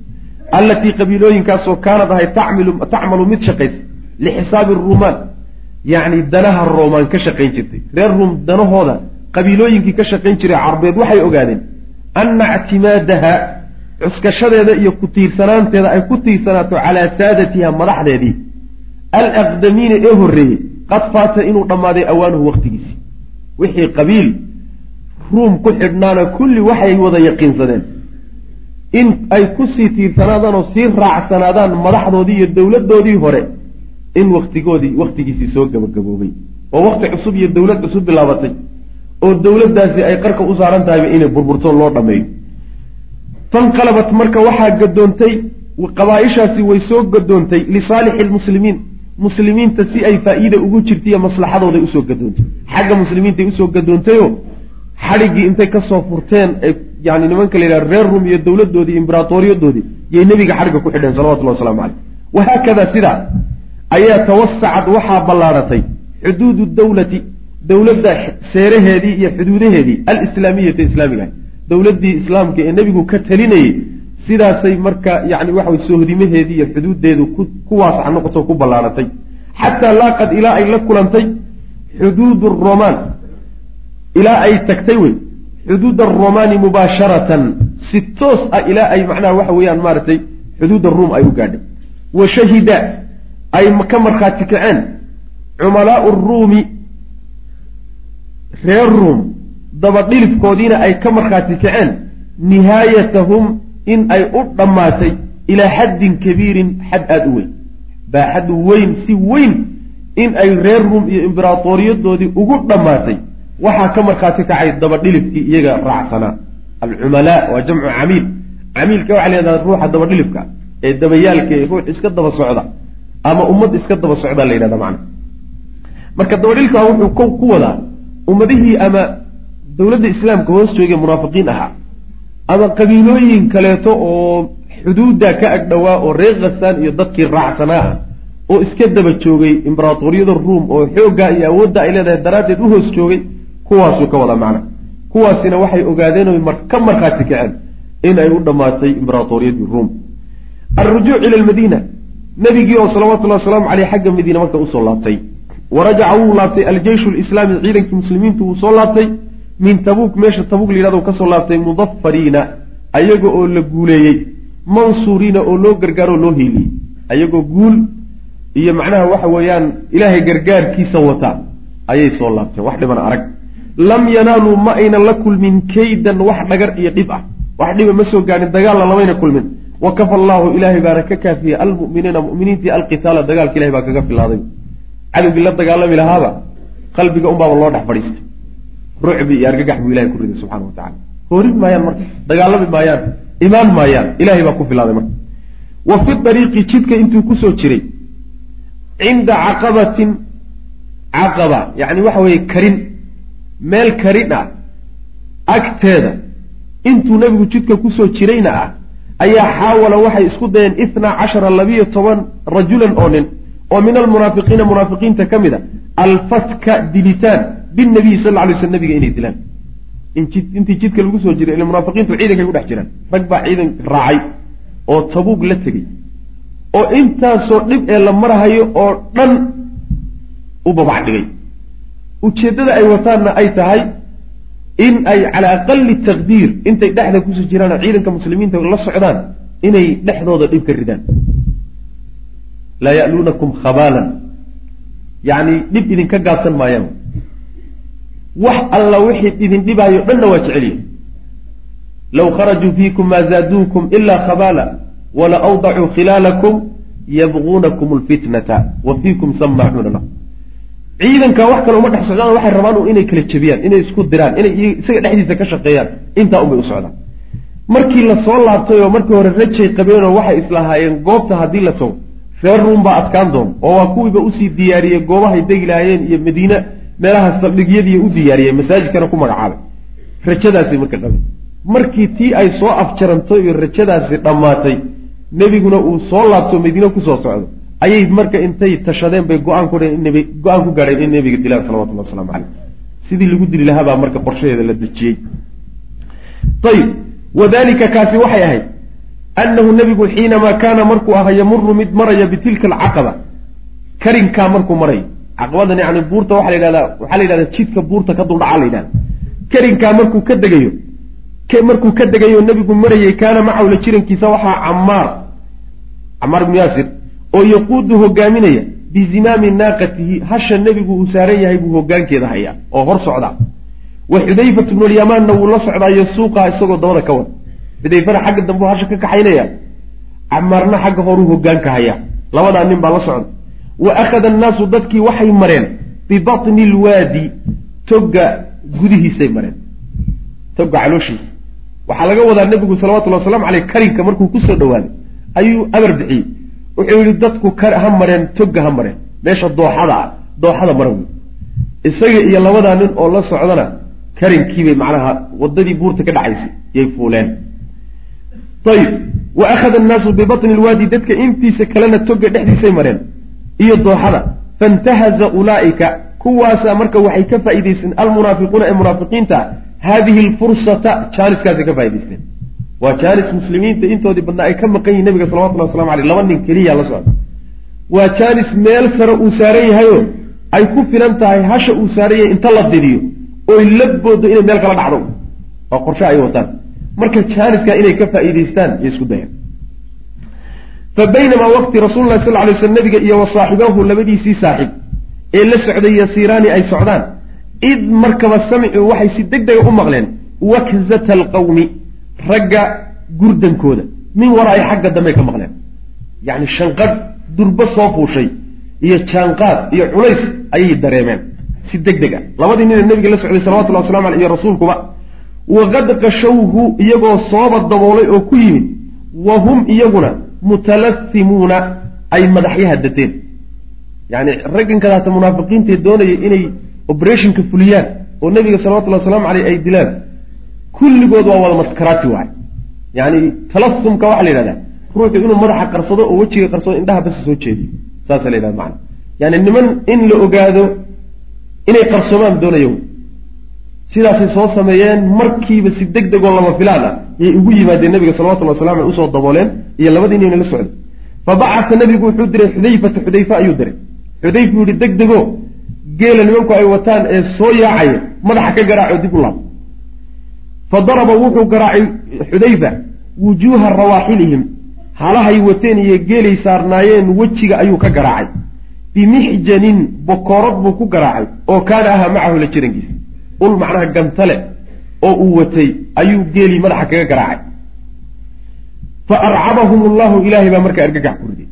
allatii qabiilooyinkaasoo kaanad ahay tacmalu mid shaqaysa lixisaabi ruumaan yacni danaha roomaan ka shaqayn jirtay. Reer ruum danahooda qabiilooyinkii ka shaqayn jiray carbeed waxay ogaadeen anna ictimaadaha cuskashadeeda iyo ku tiirsanaanteeda ay ku tiirsanaato calaa saadatiha madaxdeedii. Alaqdamiina ee horreeyey qad faata inuu dhammaaday awaanuhu waqtigiisi wixii qabiil ruum ku xidhnaana kulli waxay wada yaqiinsadeen. In ay ku sii tiirsanaadaan oo sii raacsanaadaan madaxdoodii iyo dowladdoodii hore in waktigoodii waktigiisii soo gabagaboobay. Oo wakti cusub iyo dowlad cusub bilaabatay oo dowladdaasi ay qarka u saaran tahayba inay burburto loo dhammeeyo. Fanqalabat marka waxaa gadoontay qabaa-ishaasi way soo gadoontay lisaalixi lmuslimiin muslimiinta si ay faa-iida ugu jirta iyo maslaxadooday u soo gadoontay. Xagga muslimiintay u soo gadoontayoo xadhiggii intay ka soo furteen ay yani nimanka la yidhaha reer rum iyo dowladdoodii imberatoriyadoodii yay nebiga xadhigga ku xidheen salawatullahi waslamu caleyh wahaakada sidaa ayaa tawasacad waxaa ballaadhatay xuduudu dawlati dowladda seeraheedii iyo xuduudaheedii alislaamiyati islaamiga dowladdii islaamka ee nebigu ka talinayey sidaasay marka yani waxa way soohdimaheedii iyo xuduuddeedu ku waasax noqoto ku ballaadhatay xataa laaqad ilaa ay la kulantay xuduud romaan ilaa ay tagtay wey xuduud aromaani mubaasharatan si toos ah ilaa ay macnaha waxa weeyaan maaragtay xuduudda ruum ay u gaadhay. Wa shahida ay ka markhaati kaceen cumalaau ruumi reer ruum dabadhilifkoodiina ay ka markhaati kaceen nihaayatahum in ay u dhammaatay ilaa xaddin kabiirin xad aada u weyn. Baaxad weyn si weyn in ay reer ruum iyo imberaatooriyadoodii ugu dhammaatay. Waxaa ka markhaati kacay dabadhilifkii iyaga raacsanaa alcumalaa waa jamcu camiil. Camiilka waxaa layhahdaa ruuxa dabadhilifka ee dabayaalka ee ruux iska daba socda ama ummad iska daba socdaa la yidhahda macna. Marka dabadhilifka wuxuu ku wadaa ummadihii ama dowladda islaamka hoos joogay munaafiqiin ahaa ama qabiilooyin kaleeto oo xuduudda ka agdhowaa oo reer khasaan iyo dadkii raacsanaa ah oo iska daba joogay imberaatoriyada ruom oo xooggaa iyo awoodda ay leedahay daraaddeed u hoos joogay kuwaasuu ka wadaa macna. Kuwaasina waxay ogaadeen oy ka markhaati kaceen in ay u dhammaatay imberaatoriyadii ruom alrujuuc ila lmadiina nebigii oo salawatullahi wasalaamu caleyh xagga madiina marka u soo laabtay wa rajaca wuu laabtay aljeyshu lislaami ciidankii muslimiintu wuu soo laabtay. Min tabuuk meesha tabuuk la yidhahdo ka soo laabtay mudafariina ayaga oo la guuleeyey. Mansuuriina oo loo gargaaro loo hiiliyey ayagoo guul iyo macnaha waxa weeyaan ilaahay gargaarkiisa wata ayay soo laabteen wax dhiban arag. Lam yanaaluu ma aynan la kulmin kaydan wax dhagar iyo dhib ah. Wax dhiba ma soo gaadhin dagaalna lamayna kulmin. Wa kafa allaahu ilaahay baana ka kaafiyey. Almu'miniina mu'miniintii alqitaala dagaalka ilahay baa kaga filaaday cadowgii la dagaalami lahaaba qalbiga unbaaba loo dhex fadhiistay. Rucbi iyo argagax buu ilahay ku riday subxana wa tacala hoorin maayaan marka dagaalami maayaan imaan maayaan ilahay baa ku filaaday marka. Wa fi dariiqi jidka intuu ku soo jiray cinda caqabatin caqaba yacni waxa weeye karin meel karin ah agteeda intuu nebigu jidka ku soo jirayna ah ayaa xaawala waxay isku dayeen ithnaa cashara labiyo toban rajulan oo nin oo min almunaafiqiina munaafiqiinta ka mid a alfatka dilitaan binabiyi sal alay sl nabiga inay dilaan. Intii jidka lagu soo jiray ila munaafiqiintu ciidankay ku dhex jiraan. Rag baa ciidan raacay oo tabuug la tegey oo intaasoo dhib ee la marhayo oo dhan u babac dhigay. Ujeeddada ay wataanna ay tahay in ay cala aqali taqdiir intay dhexda ku soo jiraan oo ciidanka muslimiinta la socdaan inay dhexdooda dhib ka ridaan laa ya'luunakum khabaalan. Yacni dhib idinka gaabsan maayaan. Wax alla wixii idin dhibaayo dhanna waa jeceliya. Low kharajuu fiikum maa zaaduukum ilaa khabaala wala awdacuu khilaalakum yabguunakum lfitnata wa fiikum samaacuuna lahu. Ciidanka wax kale uma dhex socdaan waxay rabaan inay kala jebiyaan inay isku diraan inay isaga dhexdiisa ka shaqeeyaan. Intaa unbay u socdaan. Markii la soo laabtay oo markii hore rajay qabeenoo waxay islahaayeen goobta haddii la tago reer ruum baa adkaan doon oo waa kuwiiba u sii diyaariyey goobahay degi lahaayeen iyo madiine meelaha saldhigyadii u diyaariyey masaajidkana ku magacaabay. Rajadaasay marka qabeen markii tii ay soo afjarantay iyo rajadaasi dhammaatay nebiguna uu soo laabto madiine ku soo socdo ayay marka intay tashadeen bay go'aan ku go'aan gaadheen in nebiga dilaan salawatullah waslamu caleyh sidii lagu dili lahaa marka qorshaheeda la dejiyey. Ayib wadalika kaasi waxay ahayd annahu nebigu xiinamaa kaana markuu ahaa yamuru mid maraya bitilka alcaqaba karinkaa markuu marayo caqabadan yani buurta waxa la yidhahdaa waxaa la yidhahdaa jidka buurta ka duldhacaa la yidhahda karinkaa markuu ka degayo markuu ka degayo nebigu marayey kaana macahu la jirankiisa waxaa camaar camaar ibnu yaasir oo yaquudu hogaaminaya bizimaami naaqatihi hasha nebigu uu saaran yahay buu hogaankeeda hayaa oo hor socdaa wa xudayfatu bnulyamaanna wuu la socdaayo suuqaa isagoo dabada ka wada xudayfana xagga dambe hasha ka kaxaynaya camaarna xagga horuu hogaanka hayaa. Labadaa nin baa la socda wa akhada annaasu dadkii waxay mareen bibatni lwaadi togga gudihiisay mareen. Togga calooshiisa. Waxaa laga wadaa nebigu salawatullhi waslamu caleyh karinka markuu ku soo dhawaaday ayuu amar bixiyey. Wuxuu yihi dadku ha mareen togga ha mareen. Meesha dooxada ah dooxada mara wey isaga iyo labadaa nin oo la socdana karinkiibay macnaha wadadii buurta ka dhacaysay yay fuuleen ayib wa akhada annaasu bibatni lwaadi dadka intiisa kalena toga dhexdiisay mareen. Iyo dooxada. Faintahaza ulaa'ika. Kuwaasaa marka waxay ka faa'idaysteen almunaafiquuna ee munaafiqiinta haadihi alfursata jaaniskaasay ka faa'idaysteen waa jaanis muslimiinta intoodii badnaa ay ka maqan yihiin nabiga salawatullahi waslamu aleyh laba nin keliya la socda. Waa jaanis meel sare uu saaran yahayo. Ay ku filan tahay hasha uu saaran yahay inta la didiyo oy la boodo inay meel kala dhacdo. Waa qorshe ay wataan marka jaaniskaa inay ka faa'iidaystaan iyo isku dayaan. Fa baynamaa waqti rasuulullahi sal lay slam nabiga iyo wa saaxibahu labadiisii saaxiib ee la socday yasiiraani ay socdaan id markaba samicuu waxay si deg dega u maqleen wakzata alqawmi ragga gurdankooda min waraai xagga dambey ka maqleen. Yacni shanqadh durbo soo fuushay iyo jaanqaad iyo culays ayay dareemeen si deg deg a labadii nina nabiga la socday salawatullahi waslamu aleyh iyo rasuulkuba waqad qashawhu iyagoo sooba daboolay oo ku yimid wa hum iyaguna mutalasimuuna ay madaxyaha dateen. Yani raggan kadaata munaafiqiintae doonaya inay operationka fuliyaan oo nabiga salawatullahi wasalaamu aleyh ay dilaan kulligood waa wada maskaraati waay yani talasumka waxaa la yidhahdaa ruuxu inuu madaxa qarsado oo wejiga qarsado indhaha basi soo jeediyo saasa la yidhahda macana yani niman in la ogaado inay qarsoomaan doonayo sidaasay soo sameeyeen markiiba si deg degoo lama filaan ah yay ugu yimaadeen nabiga salawatullah wasalamu aleh u soo dabooleen iyo labadii nina la socday. Fa bacata nabigu wuxuu diray xudayfata xudayfa ayuu diray. Xudayfa uu yihi deg dego geela nimanku ay wataan ee soo yaacaya madaxa ka garaaco dib u laab. Fa daraba wuxuu garaacay xudayfa wujuuha rawaaxilihim halahay wateen iyo geelay saarnaayeen wejiga ayuu ka garaacay. Bimixjanin bokoorad buu ku garaacay oo kaana ahaa macahu la jirankiisa ul macnaha gantale oo uu watay ayuu geelii madaxa kaga garaacay. Fa arcabahum allahu ilaahay baa markaa argagax ku riday.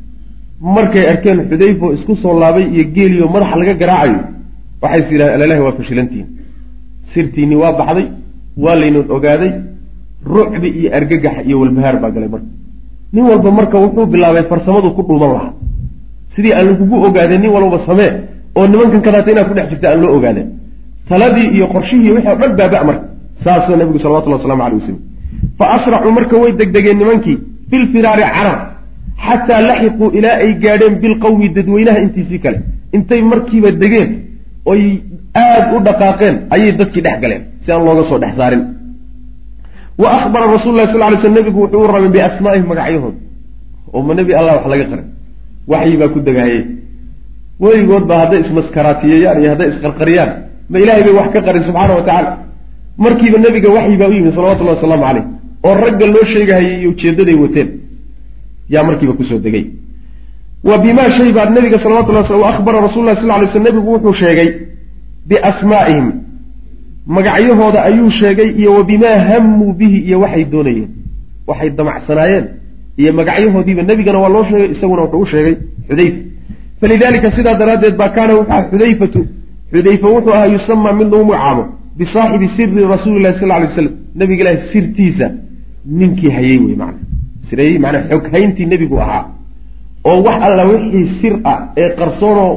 Markay arkeen xudayfo isku soo laabay iyo geeliyo madaxa laga garaacayo waxay is yidhahdeen alalahi waa fashilantiin. Sirtiinni waa baxday waa laynoon ogaaday rucbi iyo argagax iyo walbahaar baa galay marka. Nin walba marka wuxuu bilaabay farsamadu ku dhuuman lahaa. Sidii aan lagugu ogaadeen nin walbaba samee oo nimankan kadaata inaad ku dhex jirta aan loo ogaadeen taladii iyo qorshihii wixii o dhan baaba marka. Saasoo nabigu salawatullah waslamu aleyh wasalam fa asracuu marka way degdegeen nimankii filfiraari carab xataa laxiquu ilaa ay gaadheen bilqawmi dadweynaha intiisii kale. Intay markiiba degeen oy aada u dhaqaaqeen ayay dadkii dhex galeen si aan looga soo dhex saarin. Wa ahbara rasul lah sal lay sl nabigu wuxuu u rabay biasmaa'ihim magacyahooda. Oo ma nebi allah wax laga qaray waxyi baa ku degaaye weligood ba hadday ismaskaraatiyeeyaan iyo hadday isqarqariyaan ma ilahay bay wax ka qarin subxaana wa tacaala. Markiiba nebiga waxyi baa u yimid salawatullahi wasalaamu caleyh oo ragga loo sheegahayay iyo ujeedaday wateen. Yaa markiiba ku soo degay. Wa bimaa shay baa nabiga salawatullah sl ahbara rasul lah sal lay sl nabigu wuxuu sheegay biasmaa'ihim magacyahooda ayuu sheegay iyo wa bimaa hammuu bihi iyo waxay doonayeen. Waxay damacsanaayeen. Iyo magacyahoodiiba nebigana waa loo sheegay isaguna wuxuu u sheegay xudayfa. Falidalika sidaa daraaddeed baa kaana wuxuu aha xudayfatu xudayfa wuxuu ahaa yusamaa mid lagu magacaabo bisaaxibi siri rasuuli lahi sal lay slam nabiga ilahi sirtiisa ninkii hayey wey mana sirayey manaa xoghayntii nebigu ahaa. Oo wax alla wixii sir ah ee qarsoonoo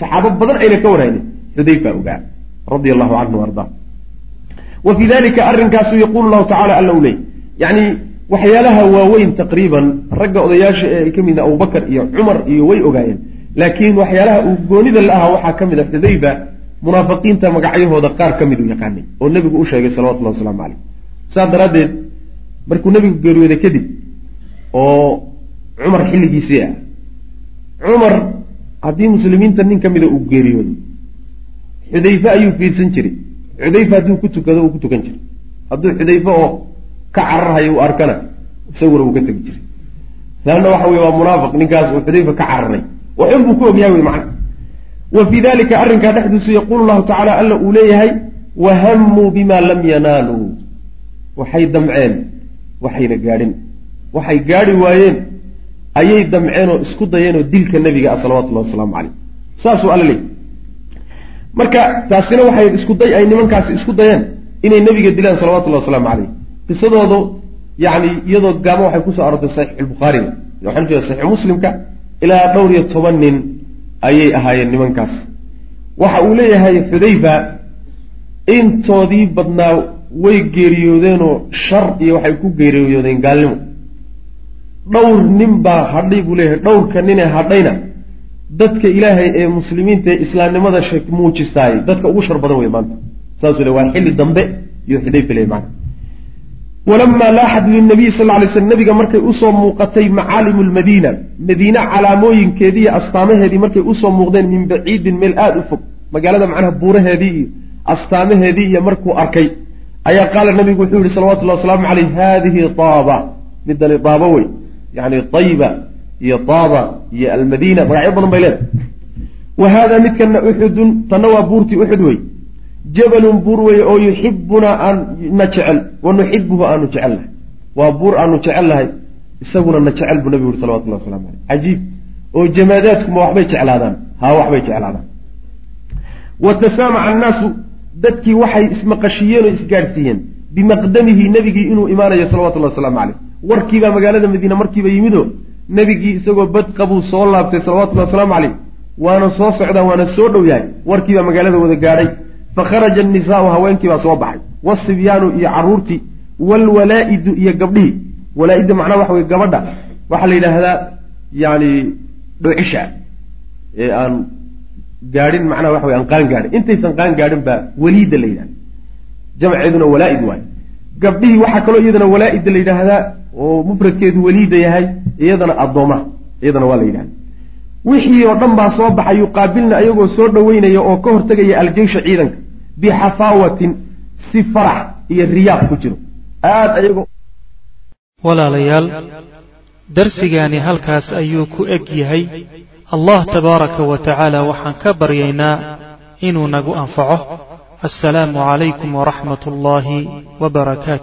saxaabo badan ayna ka warhaynin xudayfa ogaa radia allahu canhu arda. Wa fii dalika arrinkaasu yaquulu lahu tacala alla u leey yani waxyaalaha waaweyn taqriiban ragga odayaasha ee ay ka midna abubakar iyo cumar iyo way ogaayeen laakiin waxyaalaha uu goonida la ahaa waxaa ka mid a xudayfa munaafiqiinta magacyahooda qaar ka mid u yaqaanay oo nebigu u sheegay salawatullahi waslamu caleyh saas daraaddeed markuu nebigu geeriyooday kadib oo cumar xilligiisii ah cumar haddii muslimiinta nin ka mida uu geeriyooday xudayfe ayuu fiirsan jiray. Xudayfe hadduu ku tukado uu ku tukan jiray. Hadduu xudayfe oo ka cararhayo uu arkana isaguna uu ka tegi jiray. Laanna waxa weye waa munaafiq ninkaas uu xudayfa ka cararay waxun buu ku ogyahay wey macna. Wa fii dalika arrinkaa dhexdiisu yaquulu llahu tacala alla uu leeyahay wahammuu bima lam yanaaluu waxay damceen waxayna gaadhin. Waxay gaadhi waayeen ayay damceen oo isku dayeen oo dilka nebiga ah salawatullahi wasalaamu caleyh saasuu alla leeyay marka taasina waxay isku day ay nimankaasi isku dayeen inay nebiga dilaan salawatullahi wasalaamu caleyh qisadoodu yani iyadoo gaamo waxay ku soo arortay saxiixulbukhaariga waxaan ujeeda saxiix muslimka ilaa dhowr iyo toban nin ayay ahaayeen nimankaas. Waxa uu leeyahay xudayfa intoodii badnaa way geeriyoodeenoo shar iyo waxay ku geeriyoodeen gaalnimo. Dhowr nin baa hadhay buu leeyahay dhowrka ninee hadhayna dadka ilaahay ee muslimiinta ee islaamnimada sheek muujistaayay dadka ugu shar badan wey maanta. Saasuu le waa xilli dambe iyo xidhayfa le maana walamaa laaxad linabiy sal lay slam nabiga markay u soo muuqatay macaalimu lmadiina madiine calaamooyinkeedii iyo astaamaheedii markay u soo muuqdeen min baciidin meel aada u fog magaalada macnaha buuraheedii iyo astaamaheedii iyo markuu arkay ayaa qaala nabigu wuxuu yihi salawatullahi wasalaamu caleyh haadihi taaba midani daaba wey yani tayba iyo taaba iyo almadiina magacyo badan bay leedahay wa haada midkana uxudun tanna waa buurtii uxud wey jabalun buur weye oo yuxibunaa aan na jecel wa nuxibuhu aanu jecelnahay waa buur aanu jecelnahay isaguna na jecel buu nabigu yuri salawatullah waslamu aleyh cajiib. Oo jamaadaadkuma waxbay jeclaadaan haa waxbay jeclaadaan. Wa tasaamaca annaasu dadkii waxay ismaqashiyeen oo isgaadhsiiyeen bimaqdamihi nebigii inuu imaanayo salawatullahi wasalaamu caleyh warkiibaa magaalada madiine markiiba yimido nebigii isagoo bad qabuu soo laabtay salawatullahi wasalaamu caleyh waana soo socdaa waana soo dhow yahay warkiibaa magaalada wada gaadhay fakharaja annisaau haweenkiibaa soo baxay. Wasibyaanu iyo caruurtii waalwalaa'idu iyo gabdhihii. Walaa-idda macnaha waxa weye gabadha waxaa la yidhaahdaa yani dhoocisha ee aan gaadhin macnaha waxa wey aan qaan gaadhin. Intaysan qaan gaadhin baa waliida la yidhahda jamceeduna walaa-id gabdhihii waxaa kaloo iyadana walaa-ida la yidhaahdaa oo mufradkeedu waliida yahay iyadana addoomaha iyadana waa la yidhahda wixii oo dhan baa soo baxay yuqaabilna ayagoo soo dhoweynaya oo ka hortegaya aljeysha ciidanka bixafaawatin si farax iyo riyaaq ku jiro. Walaalayaal darsigaani halkaas ayuu ku eg yahay. Allah tabaaraka wa tacaala waxaan ka baryaynaa inuu nagu anfaco. Assalaamu calaykum waraxmat ullaahi wbarakaatu